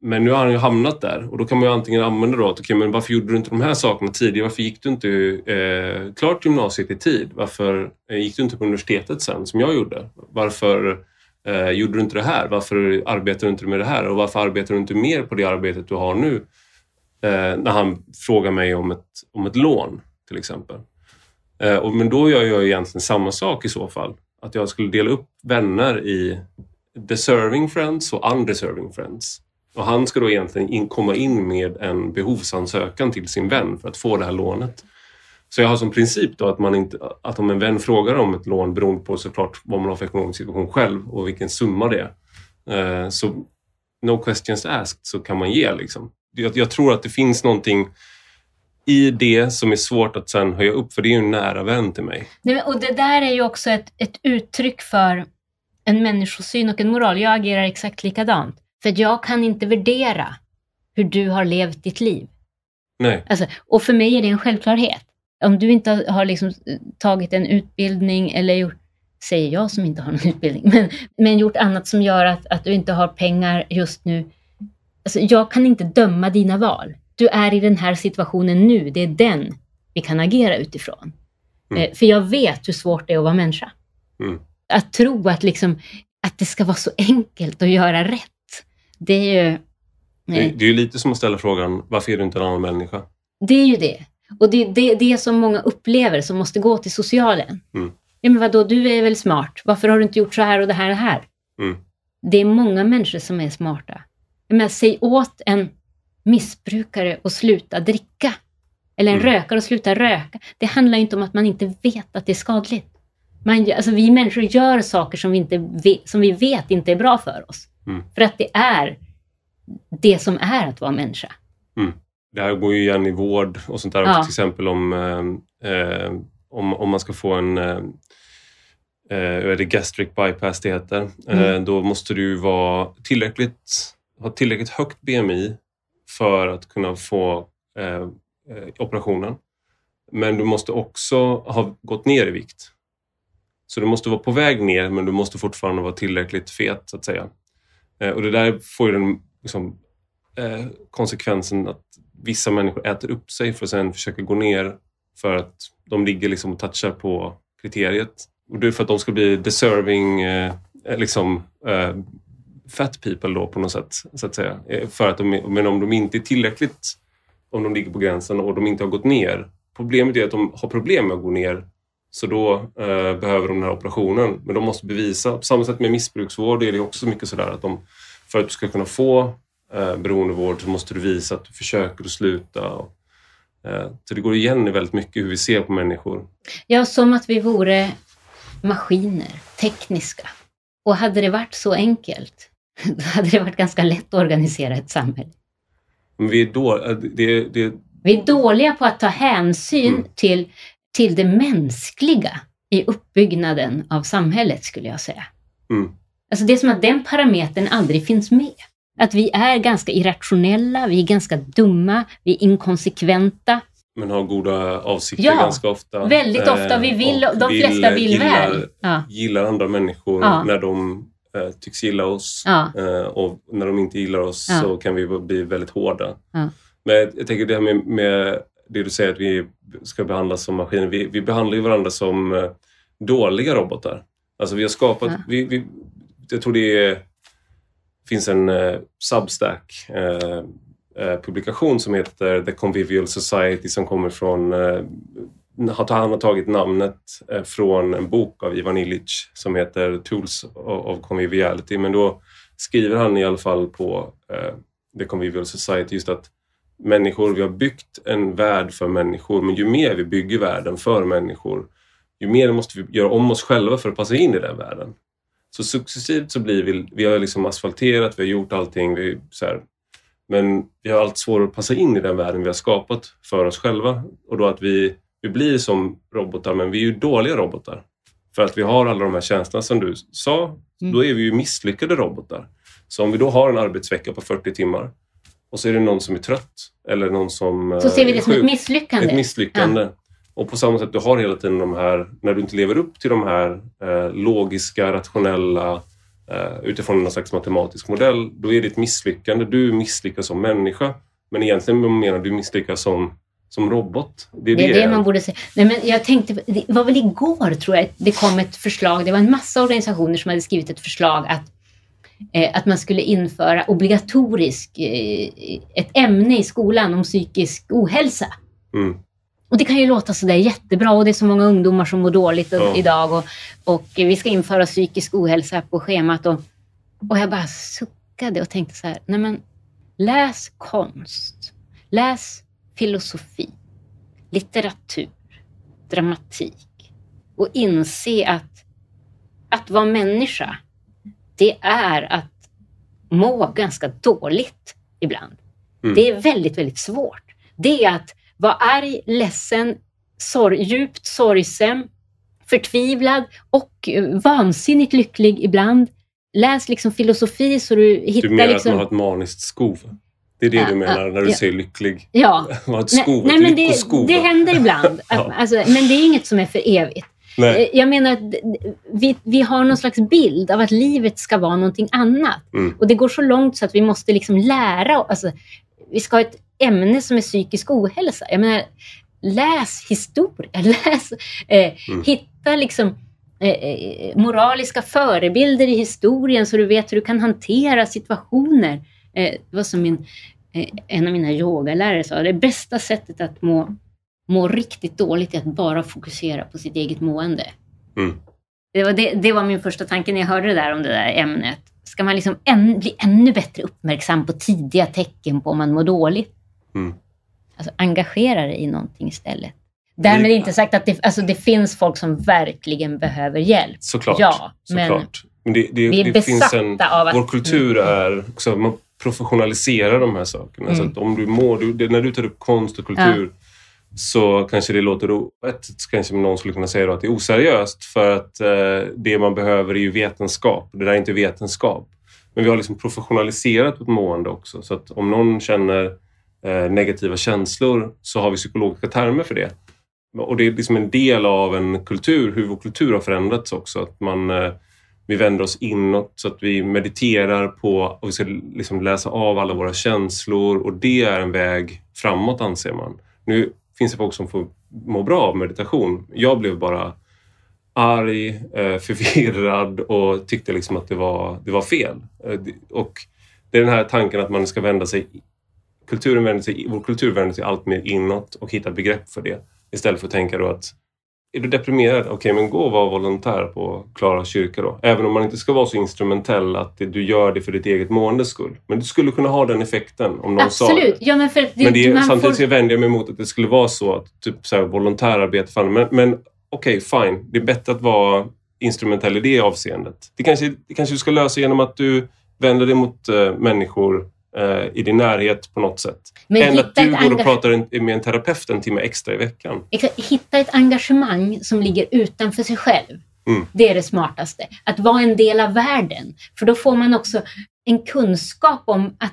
Men nu har han ju hamnat där och då kan man ju antingen använda då att okay, men varför gjorde du inte de här sakerna tidigare? Varför gick du inte eh, klart gymnasiet i tid? Varför eh, gick du inte på universitetet sen som jag gjorde? Varför Eh, gjorde du inte det här? Varför arbetar du inte med det här? Och varför arbetar du inte mer på det arbetet du har nu? Eh, när han frågar mig om ett, om ett lån till exempel. Eh, och, men då gör jag egentligen samma sak i så fall. Att jag skulle dela upp vänner i deserving friends och undeserving friends. Och han ska då egentligen in, komma in med en behovsansökan till sin vän för att få det här lånet. Så jag har som princip då att, man inte, att om en vän frågar om ett lån beroende på såklart vad man har för ekonomisk situation själv och vilken summa det är. Eh, så no questions asked så kan man ge. Liksom. Jag, jag, tror att det finns någonting i det som är svårt att sen höja upp för det är ju en nära vän till mig. Nej, och Det där är ju också ett, ett uttryck för en människosyn och en moral. Jag agerar exakt likadant. För jag kan inte värdera hur du har levt ditt liv. Nej. Alltså, och för mig är det en självklarhet om du inte har liksom tagit en utbildning eller gjort, säger jag som inte har någon *laughs* utbildning, men, men gjort annat som gör att, att du inte har pengar just nu. Alltså, jag kan inte döma dina val. Du är i den här situationen nu, det är den vi kan agera utifrån. Mm. Eh, för jag vet hur svårt det är att vara människa. Mm. Att tro att, liksom, att det ska vara så enkelt att göra rätt, det är ju... Det, det är lite som att ställa frågan, varför är du inte en annan människa? Det är ju det. Och det är det, det som många upplever som måste gå till socialen. Mm. Ja, men vadå, du är väl smart? Varför har du inte gjort så här och det här och det här? Mm. Det är många människor som är smarta. Jag menar, säg åt en missbrukare att sluta dricka. Eller en mm. rökare att sluta röka. Det handlar inte om att man inte vet att det är skadligt. Man, alltså, vi människor gör saker som vi, inte vet, som vi vet inte är bra för oss. Mm. För att det är det som är att vara människa. Det här går ju igen i vård och sånt där. Ja. Till exempel om, eh, eh, om, om man ska få en eh, eh är det gastric bypass det heter. Eh, mm. då måste du vara tillräckligt, ha tillräckligt högt BMI för att kunna få eh, operationen. Men du måste också ha gått ner i vikt. Så du måste vara på väg ner men du måste fortfarande vara tillräckligt fet så att säga. Eh, och det där får ju den liksom, eh, konsekvensen att vissa människor äter upp sig för att sen försöka gå ner för att de ligger liksom och touchar på kriteriet. Och det är för att de ska bli deserving eh, liksom, eh, fat people då på något sätt. Så att säga. Eh, för att de, men om de inte är tillräckligt, om de ligger på gränsen och de inte har gått ner. Problemet är att de har problem med att gå ner så då eh, behöver de den här operationen. Men de måste bevisa. På samma sätt med missbruksvård är det också mycket sådär att de, för att du ska kunna få eh, beroendevård så måste du visa att du försöker att sluta. Och, eh, så det går igen i väldigt mycket hur vi ser på människor. Ja, som att vi vore maskiner, tekniska. Och hade det varit så enkelt, *laughs* då hade det varit ganska lätt att organisera ett samhälle. Men vi är, då, eh, det, det, Vi är dåliga på att ta hänsyn Mm. till, till det mänskliga i uppbyggnaden av samhället, skulle jag säga. mm, Alltså det är som att den parametern aldrig finns med. Att vi är ganska irrationella, vi är ganska dumma, vi är inkonsekventa. men har goda avsikter Ja, ganska ofta. Väldigt ofta, vi vill, och de flesta vill gillar, väl. Ja, Gillar andra människor Ja. när de eh, tycks gilla oss. ja, Eh, och när de inte gillar oss så kan vi bli väldigt hårda. Men jag, jag tänker det här med, med det du säger att vi ska behandlas som maskiner. Vi, vi behandlar ju varandra som eh, dåliga robotar. Alltså vi har skapat, vi, vi, jag tror det är, finns en eh, Substack eh, eh, publikation som heter The Convivial Society som kommer från eh, han har tagit namnet eh, från en bok av Ivan Illich som heter Tools of Conviviality. Men då skriver han i alla fall på eh, The Convivial Society just att människor, vi har byggt en värld för människor men ju mer vi bygger världen för människor ju mer måste vi göra om oss själva för att passa in i den världen. Så successivt så blir vi, vi har liksom asfalterat, vi har gjort allting, vi, så här, men vi har allt svårare att passa in i den världen vi har skapat för oss själva. Och då att vi, vi blir som robotar, men vi är ju dåliga robotar. För att vi har alla de här tjänsterna som du sa, Mm. då är vi ju misslyckade robotar. Så om vi då har en arbetsvecka på 40 timmar och så är det någon som är trött eller någon som så eh, ser vi är det som ett sjuk. misslyckande. Ett misslyckande. Och på samma sätt, du har hela tiden de här, när du inte lever upp till de här eh, logiska, rationella, eh, utifrån någon slags matematisk modell, då är det ett misslyckande. Du misslyckas som människa, men egentligen menar du misslyckas som, som robot. Det är Det det, är det man borde säga. Nej, men jag tänkte, det var väl igår tror jag det kom ett förslag. Det var en massa organisationer som hade skrivit ett förslag att, eh, att man skulle införa obligatorisk eh, ett ämne i skolan om psykisk ohälsa. Mm. Och det kan ju låta sådär jättebra och det är så många ungdomar som mår dåligt Ja. idag och, och vi ska införa psykisk ohälsa på schemat. Och, och jag bara suckade och tänkte så här, nej men läs konst, läs filosofi, litteratur, dramatik och inse att att vara människa, det är att må ganska dåligt ibland. Mm. Det är väldigt, väldigt svårt. Det är att vara arg, ledsen, sorg, djupt sorgsen, förtvivlad och eh, vansinnigt lycklig ibland. Läs liksom filosofi så du hittar Du menar liksom... att man har ett maniskt skov? Det är det Ja, du menar när du ja. säger lycklig? Ja, *laughs* Man har ett nej, skov, nej ett men det, det händer ibland. *laughs* Ja. alltså, men det är inget som är för evigt. Nej. Eh, Jag menar att vi, vi har någon slags bild av att livet ska vara någonting annat. Mm. Och det går så långt så att vi måste liksom lära alltså, Vi ska ha ett ämne som är psykisk ohälsa. Jag menar, läs historia, *laughs* läs, eh, Mm. hitta liksom eh, eh, moraliska förebilder i historien så du vet hur du kan hantera situationer. Eh, det var som min, en av mina yogalärare sa, det bästa sättet att må, må riktigt dåligt är att bara fokusera på sitt eget mående. Mm. Det var, det, det var min första tanke när jag hörde det där om det där ämnet. Ska man liksom än, bli ännu bättre uppmärksam på tidiga tecken på om man mår dåligt? Mm. Alltså engagera dig i någonting istället. Därmed inte sagt att det, alltså det finns folk som verkligen behöver hjälp. Såklart. Ja, men såklart. Men det, det, vi är det finns besatta en, av att... Vår kultur är också att man professionaliserar de här sakerna. Mm. Så att om du mår, du, när du tar upp konst och kultur så kanske det låter, o- ett, kanske någon skulle kunna säga att det är oseriöst för att eh, det man behöver är ju vetenskap. Det där är inte vetenskap. Men vi har liksom professionaliserat vårt mående också. Så att om någon känner Eh, negativa känslor så har vi psykologiska termer för det. och det är liksom en del av en kultur, hur vår kultur har förändrats också. Att man, eh, vi vänder oss inåt så att vi mediterar på och vi ska liksom läsa av alla våra känslor och det är en väg framåt anser man. Nu finns det folk som får må bra av meditation. Jag blev bara arg, eh, förvirrad och tyckte liksom att det var, det var fel. Och det är den här tanken att man ska vända sig kulturen vänder sig, vår kultur vänder sig allt mer inåt och hitta begrepp för det. Istället för att tänka då att är du deprimerad? Okej, men gå och var volontär på Klara kyrka då. Även om man inte ska vara så instrumentell att du gör det för ditt eget måendes skull. Men du skulle kunna ha den effekten om någon Absolut. sa det. Ja, men för det, men det, samtidigt får... så vänder jag mig emot att det skulle vara så att typ så här, volontärarbete, fan, men, men okej, okay, fine. Det är bättre att vara instrumentell i det avseendet. Det kanske, det kanske du ska lösa genom att du vänder dig mot äh, människor i din närhet på något sätt. Men Än att du går och pratar med en terapeut en timme extra i veckan. Hitta ett engagemang som ligger utanför sig själv. Mm. Det är det smartaste. Att vara en del av världen. För då får man också en kunskap om att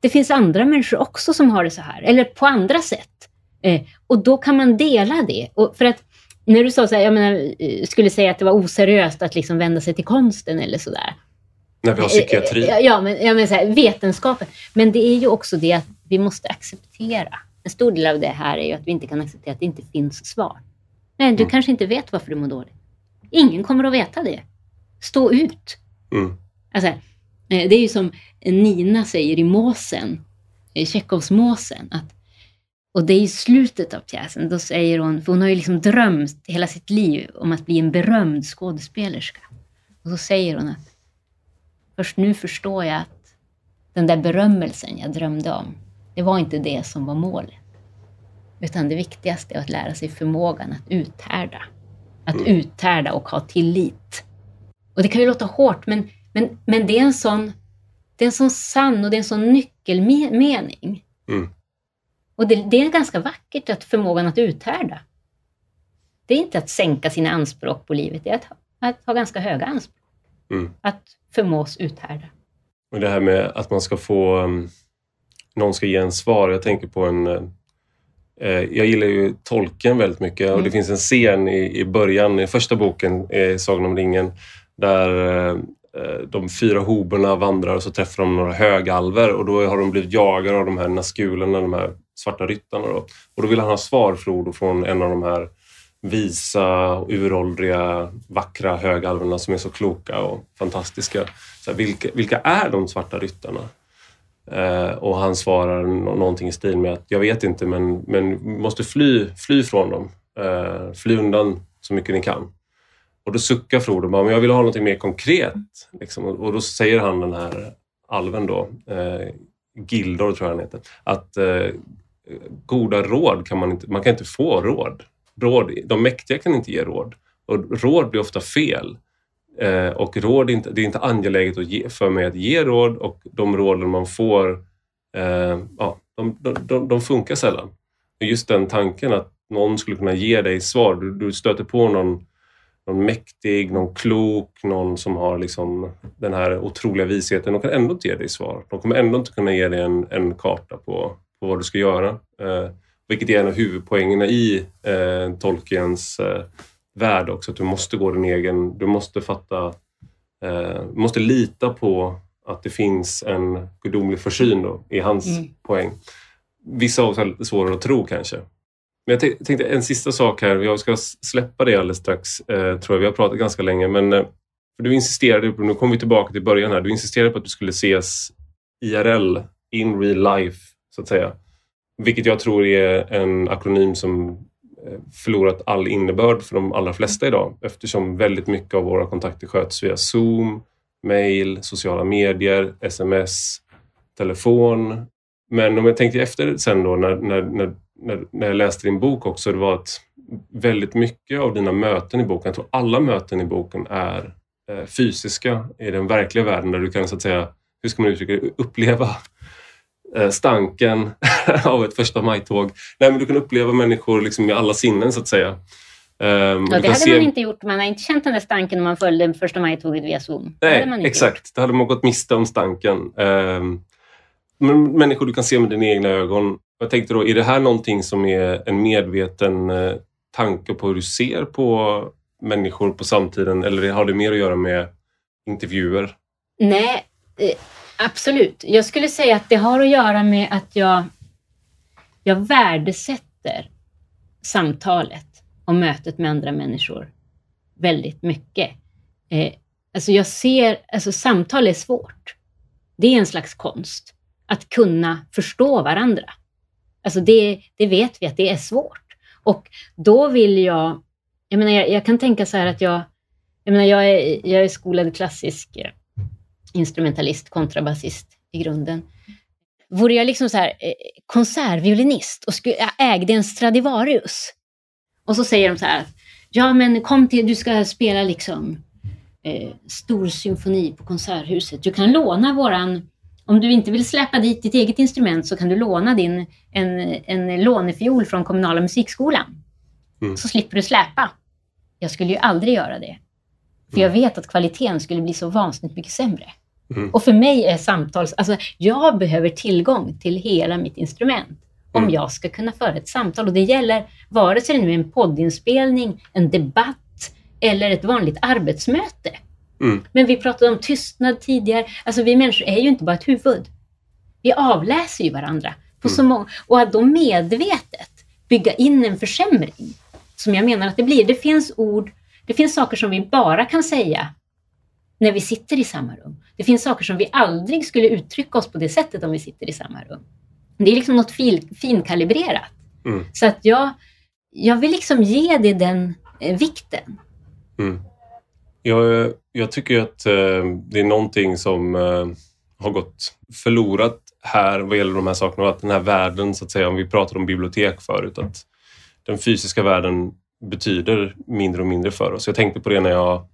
det finns andra människor också som har det så här. Eller på andra sätt. Eh, och då kan man dela det. Och för att när du sa så här, jag menar, eh, skulle säga att det var oseriöst att liksom vända sig till konsten eller sådär. När vi har psykiatri. Eh, ja, men, ja, men så här, vetenskapen. Men det är ju också det att vi måste acceptera. En stor del av det här är ju att vi inte kan acceptera att det inte finns svar. Nej, du mm. kanske inte vet varför du mår dåligt. Ingen kommer att veta det. Stå ut. Mm. Alltså, eh, det är ju som Nina säger i Måsen, i Tjechovs Måsen, att och det är i slutet av pjäsen, då säger hon, för hon har ju liksom drömt hela sitt liv om att bli en berömd skådespelerska. Och så säger hon att först nu förstår jag att den där berömmelsen jag drömde om, det var inte det som var målet. Utan det viktigaste är att lära sig förmågan att uthärda. Att mm. uthärda och ha tillit. Och det kan ju låta hårt, men, men, men det, är en sån, det är en sån sann och det är en sån nyckelmening. Mm. Och det, det, är ganska vackert, att förmågan att uthärda. Det är inte att sänka sina anspråk på livet, det är att, att ha ganska höga anspråk. Mm. Att förmås uthärda. Och det här med att man ska få... Um, någon ska ge en svar. Jag tänker på en... Uh, jag gillar ju Tolken väldigt mycket mm. och det mm. finns en scen i, i början, i första boken, i Sagan om ringen, där uh, de fyra hoberna vandrar och så träffar de några högalver och då har de blivit jagade av de här naskulerna, de här svarta ryttarna. Då. Och då vill han ha svar, Frodo, från en av de här visa, uråldriga, vackra högalverna som är så kloka och fantastiska. Så här, vilka, vilka är de svarta ryttarna? Eh, och han svarar någonting i stil med att jag vet inte men, men måste fly, fly från dem. Eh, fly undan så mycket ni kan. Och då suckar Frodo bara, men jag vill ha någonting mer konkret. Liksom. Och då säger han den här alven då, eh, Gildor tror jag han heter, att eh, goda råd kan man inte, man kan inte få råd råd. De mäktiga kan inte ge råd och råd blir ofta fel. Eh, och råd inte, det är inte angeläget att ge, för mig att ge råd och de råden man får, eh, ja, de, de, de, funkar sällan. Just den tanken att någon skulle kunna ge dig svar. Du, du stöter på någon, någon mäktig, någon klok, någon som har liksom den här otroliga visheten. De kan ändå inte ge dig svar. De kommer ändå inte kunna ge dig en, en karta på på vad du ska göra. Eh, vilket är en av huvudpoängerna i eh, Tolkiens eh, värld också, att du måste gå din egen... Du måste fatta... Eh, måste lita på att det finns en gudomlig försyn då, i hans mm. poäng. Vissa av oss har svårare att tro kanske. Men jag tänkte en sista sak här, jag ska släppa det alldeles strax, eh, tror jag. Vi har pratat ganska länge, men eh, för du insisterade, nu kommer vi tillbaka till början här, du insisterade på att du skulle ses IRL, in real life, så att säga. Vilket jag tror är en akronym som eh, förlorat all innebörd för de allra flesta idag eftersom väldigt mycket av våra kontakter sköts via Zoom, mail, sociala medier, sms, telefon. Men om jag tänkte efter sen då när, när, när, när jag läste din bok också, det var att väldigt mycket av dina möten i boken, jag tror alla möten i boken är eh, fysiska i den verkliga världen där du kan så att säga, hur ska man uttrycka det, uppleva stanken *laughs* av ett första maj-tåg. Nej, men du kan uppleva människor liksom med alla sinnen så att säga. Um, ja, det hade se... man inte gjort. Man har inte känt den där stanken om man följde första maj-tåget via Zoom. Nej, exakt. Gjort. Då hade man gått miste om stanken. Um, men människor du kan se med dina egna ögon. Jag tänkte då, är det här någonting som är en medveten uh, tanke på hur du ser på människor på samtiden eller har det mer att göra med intervjuer? Nej, eh, absolut. Jag skulle säga att det har att göra med att jag, jag värdesätter samtalet och mötet med andra människor väldigt mycket. Eh, alltså jag ser, alltså samtal är svårt. Det är en slags konst. Att kunna förstå varandra. Alltså det, det vet vi att det är svårt. Och då vill jag, jag menar jag, jag kan tänka så här att jag, jag menar jag är, jag är skolad klassisk eh, instrumentalist, kontrabasist i grunden. Vore jag liksom så här eh, konsertviolinist och skulle, jag ägde en Stradivarius och så säger de så här, ja men kom till, du ska spela liksom eh, stor symfoni på Konserthuset. Du kan låna våran, om du inte vill släppa dit ditt eget instrument så kan du låna din, en, en lånefiol från kommunala musikskolan. Mm. Så slipper du släpa. Jag skulle ju aldrig göra det. För jag vet att kvaliteten skulle bli så vansinnigt mycket sämre. Mm. Och för mig är samtals... Alltså, jag behöver tillgång till hela mitt instrument om mm. jag ska kunna föra ett samtal. Och det gäller vare sig det nu är en poddinspelning, en debatt eller ett vanligt arbetsmöte. Mm. Men vi pratade om tystnad tidigare. Alltså vi människor är ju inte bara ett huvud. Vi avläser ju varandra. På mm. så många, och att då medvetet bygga in en försämring, som jag menar att det blir. Det finns ord, det finns saker som vi bara kan säga när vi sitter i samma rum. Det finns saker som vi aldrig skulle uttrycka oss på det sättet om vi sitter i samma rum. Det är liksom något fin, finkalibrerat. Mm. Så att jag, jag vill liksom ge det den eh, vikten. Mm. Jag, jag tycker att eh, det är någonting som eh, har gått förlorat här vad gäller de här sakerna att den här världen, så att säga, om vi pratade om bibliotek förut, att den fysiska världen betyder mindre och mindre för oss. Jag tänkte på det när jag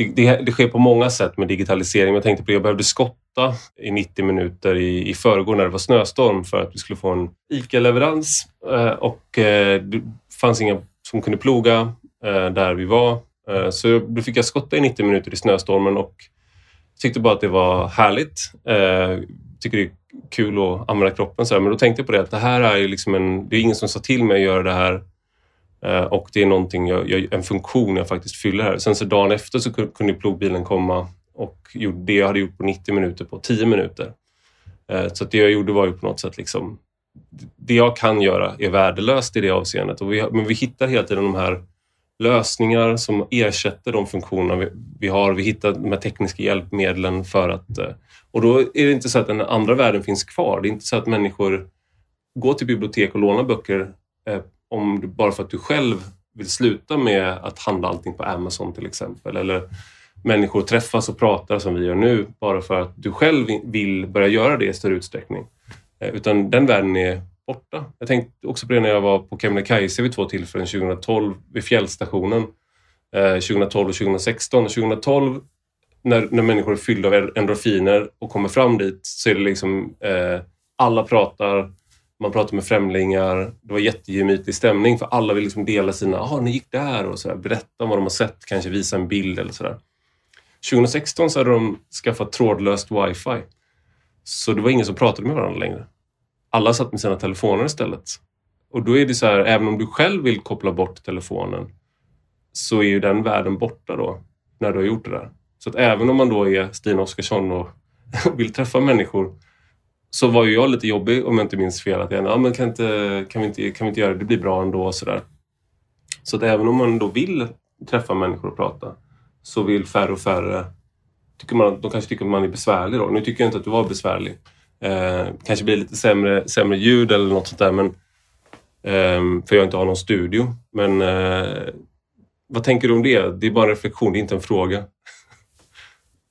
det, det, det, sker på många sätt med digitalisering. Jag tänkte på det, jag behövde skotta i 90 minuter i, i förrgår när det var snöstorm för att vi skulle få en ICA-leverans eh, och eh, det fanns inga som kunde ploga eh, där vi var. Så då fick jag skotta i 90 minuter i snöstormen och tyckte bara att det var härligt. Tycker det är kul att använda kroppen så här. men då tänkte jag på det att det här är ju liksom en, det är ingen som sa till mig att göra det här Eh, och det är någonting jag, jag, en funktion jag faktiskt fyller här. Sen så dagen efter så kunde plogbilen komma och gjorde det jag hade gjort på 90 minuter på 10 minuter. Eh, så det jag gjorde var ju på något sätt liksom det jag kan göra är värdelöst i det avseendet. Och vi, men vi hittar hela tiden de här lösningar som ersätter de funktioner vi, vi, har. Vi hittar de här tekniska hjälpmedlen för att... Eh, och då är det inte så att den andra världen finns kvar. Det är inte så att människor går till bibliotek och lånar böcker eh, om du, bara för att du själv vill sluta med att handla allting på Amazon till exempel. Eller människor träffas och pratar som vi gör nu bara för att du själv vill börja göra det i större utsträckning. Eh, utan den världen är borta. Jag tänkte också på det när jag var på Kebnekaise vid två tillfällen 2012 vid fjällstationen eh, 2012 och 2016. 2012 när, när människor är fyllda av endorfiner och kommer fram dit så är det liksom eh, alla pratar, man pratade med främlingar. Det var jättegemytlig stämning för alla vill liksom dela sina, jaha, ni gick där och så där, berätta om vad de har sett, kanske visa en bild eller sådär. 2016 så hade de skaffat trådlöst wifi. Så det var ingen som pratade med varandra längre. Alla satt med sina telefoner istället. Och då är det så här, även om du själv vill koppla bort telefonen så är ju den världen borta då, när du har gjort det där. Så att även om man då är Stina Oskarsson och *laughs* vill träffa människor så var ju jag lite jobbig om jag inte minns fel. Att jag, ja, men kan, inte, kan, vi inte, kan vi inte göra det? Det blir bra ändå. Och så där. så att även om man då vill träffa människor och prata så vill färre och färre tycker man, de kanske tycker att man är besvärlig då. Nu tycker jag inte att du var besvärlig. Eh, kanske blir lite sämre, sämre ljud eller något sånt där. Men, eh, för jag inte har någon studio. Men eh, vad tänker du om det? Det är bara en reflektion, det är inte en fråga.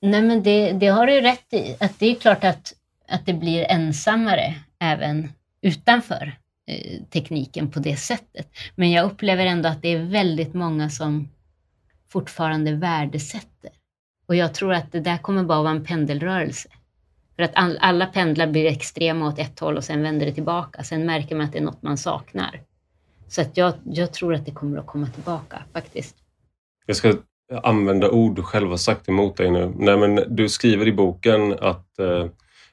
Nej men det, det har du rätt i. Att det är klart att att det blir ensammare även utanför eh, tekniken på det sättet. Men jag upplever ändå att det är väldigt många som fortfarande värdesätter. Och jag tror att det där kommer bara vara en pendelrörelse. För att all, alla pendlar blir extrema åt ett håll och sen vänder det tillbaka. Sen märker man att det är något man saknar. Så att jag, jag tror att det kommer att komma tillbaka faktiskt. Jag ska använda ord du själv har sagt emot dig nu. Nej, men du skriver i boken att eh,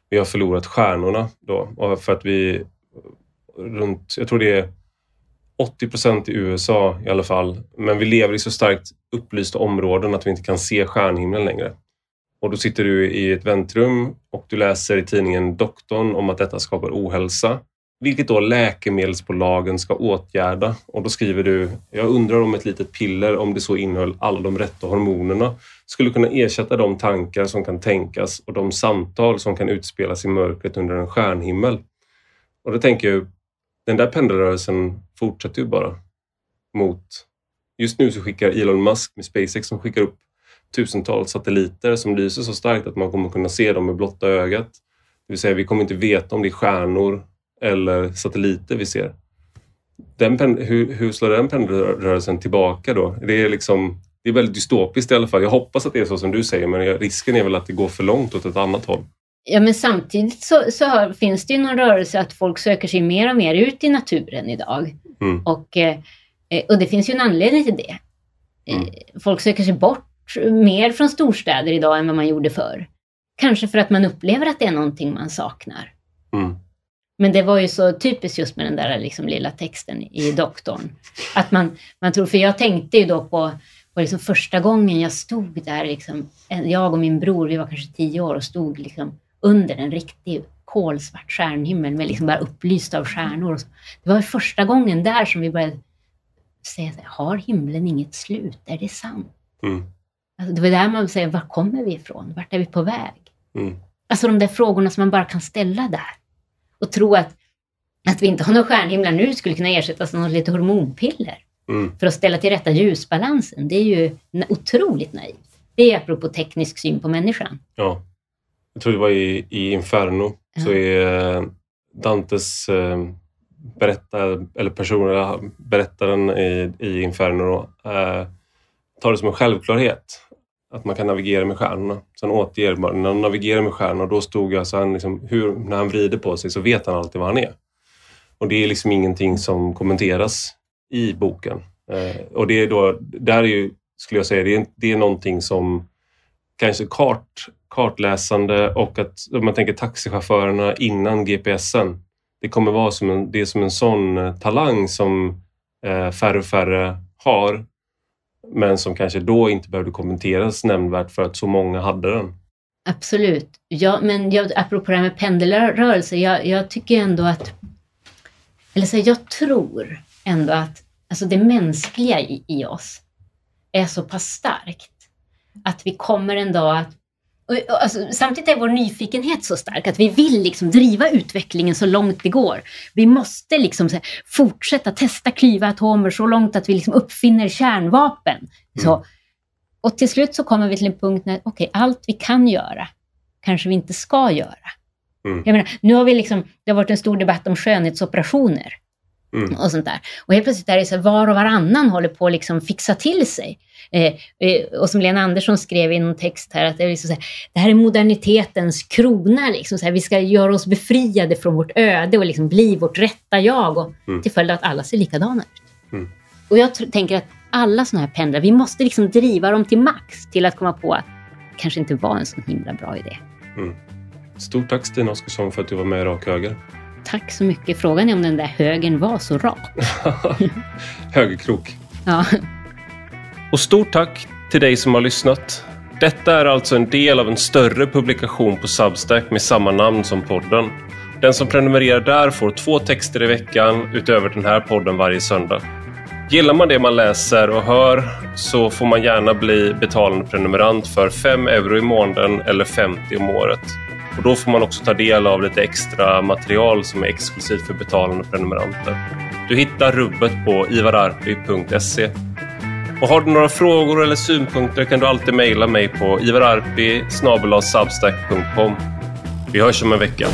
vi har förlorat stjärnorna då. Och för att vi runt, jag tror det är 80 procent i USA i alla fall. Men vi lever i så starkt upplysta områden att vi inte kan se stjärnhimlen längre. Och då sitter du i ett väntrum och du läser i tidningen Doktorn om att detta skapar ohälsa. Vilket då läkemedelsbolagen ska åtgärda. Och då skriver du, jag undrar om ett litet piller, om det så innehöll alla de rätta hormonerna, skulle kunna ersätta de tankar som kan tänkas och de samtal som kan utspelas i mörkret under en stjärnhimmel. Och då tänker jag, den där pendelrörelsen fortsätter ju bara mot... Just nu så skickar Elon Musk med SpaceX som skickar upp tusentals satelliter som lyser så starkt att man kommer kunna se dem med blotta ögat. Det vill säga, vi kommer inte veta om det är stjärnor eller satelliter vi ser. Den, hur, hur slår den pendelrörelsen tillbaka då? Det är, liksom, det är väldigt dystopiskt i alla fall. Jag hoppas att det är så som du säger, men risken är väl att det går för långt åt ett annat håll. Ja, men samtidigt så, så finns det ju någon rörelse att folk söker sig mer och mer ut i naturen idag. Mm. Och, eh, och det finns ju en anledning till det. Mm. Eh, folk söker sig bort mer från storstäder idag än vad man gjorde förr. Kanske för att man upplever att det är någonting man saknar. Mm. Men det var ju så typiskt just med den där liksom lilla texten i doktorn. Att man, man tror, för jag tänkte ju då på, på liksom första gången jag stod där, liksom, jag och min bror, vi var kanske tio år och stod liksom under en riktig kolsvart stjärnhimmel med liksom bara upplyst av stjärnor. Det var första gången där som vi började säga, har himlen inget slut? Är det sant? Mm. Alltså, det var där man säger, var kommer vi ifrån? Vart är vi på väg? Mm. Alltså de där frågorna som man bara kan ställa där. Och tro att, att vi inte har några stjärnhimlar nu skulle kunna ersättas av något lite hormonpiller. Mm. För att ställa till rätta ljusbalansen. Det är ju otroligt naivt. Det är apropå teknisk syn på människan. Ja. Jag tror det var i, i Inferno. Ja. Så är eh, Dantes eh, berättare, eller personer, berättaren i, i Inferno eh, tar det som en självklarhet att man kan navigera med stjärnorna. Sen återger bara, när han navigerar med stjärnorna, då stod jag så han liksom, hur, när han vrider på sig så vet han alltid var han är. Och det är liksom ingenting som kommenteras i boken. Eh, och det är då, där är ju, skulle jag säga, det är, det är någonting som kanske kart, kartläsande och att om man tänker taxichaufförerna innan GPSen. Det kommer vara som en, det är som en sån eh, talang som eh, färre och färre har men som kanske då inte behövde kommenteras nämnvärt för att så många hade den. Absolut. Ja, men jag, apropå det här med pendelrörelse, jag, jag tycker ändå att, eller så jag tror ändå att alltså det mänskliga i, i oss är så pass starkt att vi kommer en dag att och, alltså, samtidigt är vår nyfikenhet så stark att vi vill liksom driva utvecklingen så långt det går. Vi måste liksom här, fortsätta testa klyva atomer så långt att vi liksom uppfinner kärnvapen. Mm. Och till slut så kommer vi till en punkt när okay, allt vi kan göra kanske vi inte ska göra. Mm. Jag menar, nu har vi liksom, det har varit en stor debatt om skönhetsoperationer. Mm. Och sånt där. Och helt plötsligt är det så här, var och varannan håller på att liksom fixa till sig. Eh, eh, och som Lena Andersson skrev i någon text här, att det, är liksom så här, det här är modernitetens krona. Liksom, så här, vi ska göra oss befriade från vårt öde och liksom bli vårt rätta jag. Och, mm. Till följd av att alla ser likadana ut. Mm. Och jag tänker att alla sådana här pendlar, vi måste liksom driva dem till max till att komma på att det kanske inte var en så himla bra idé. Mm. Stort tack Stina Oskarsson för att du var med i Rak Höger. Tack så mycket. Frågan är om den där högen var så rak. *laughs* Högerkrok. Ja. Och stort tack till dig som har lyssnat. Detta är alltså en del av en större publikation på Substack med samma namn som podden. Den som prenumererar där får två texter i veckan utöver den här podden varje söndag. Gillar man det man läser och hör så får man gärna bli betalande prenumerant för 5 euro i månaden eller 50 om året. Och Då får man också ta del av lite extra material som är exklusivt för betalande prenumeranter. Du hittar rubbet på ivararpi.se. Och har du några frågor eller synpunkter kan du alltid mejla mig på ivararpi.substack.com. Vi hörs om en vecka.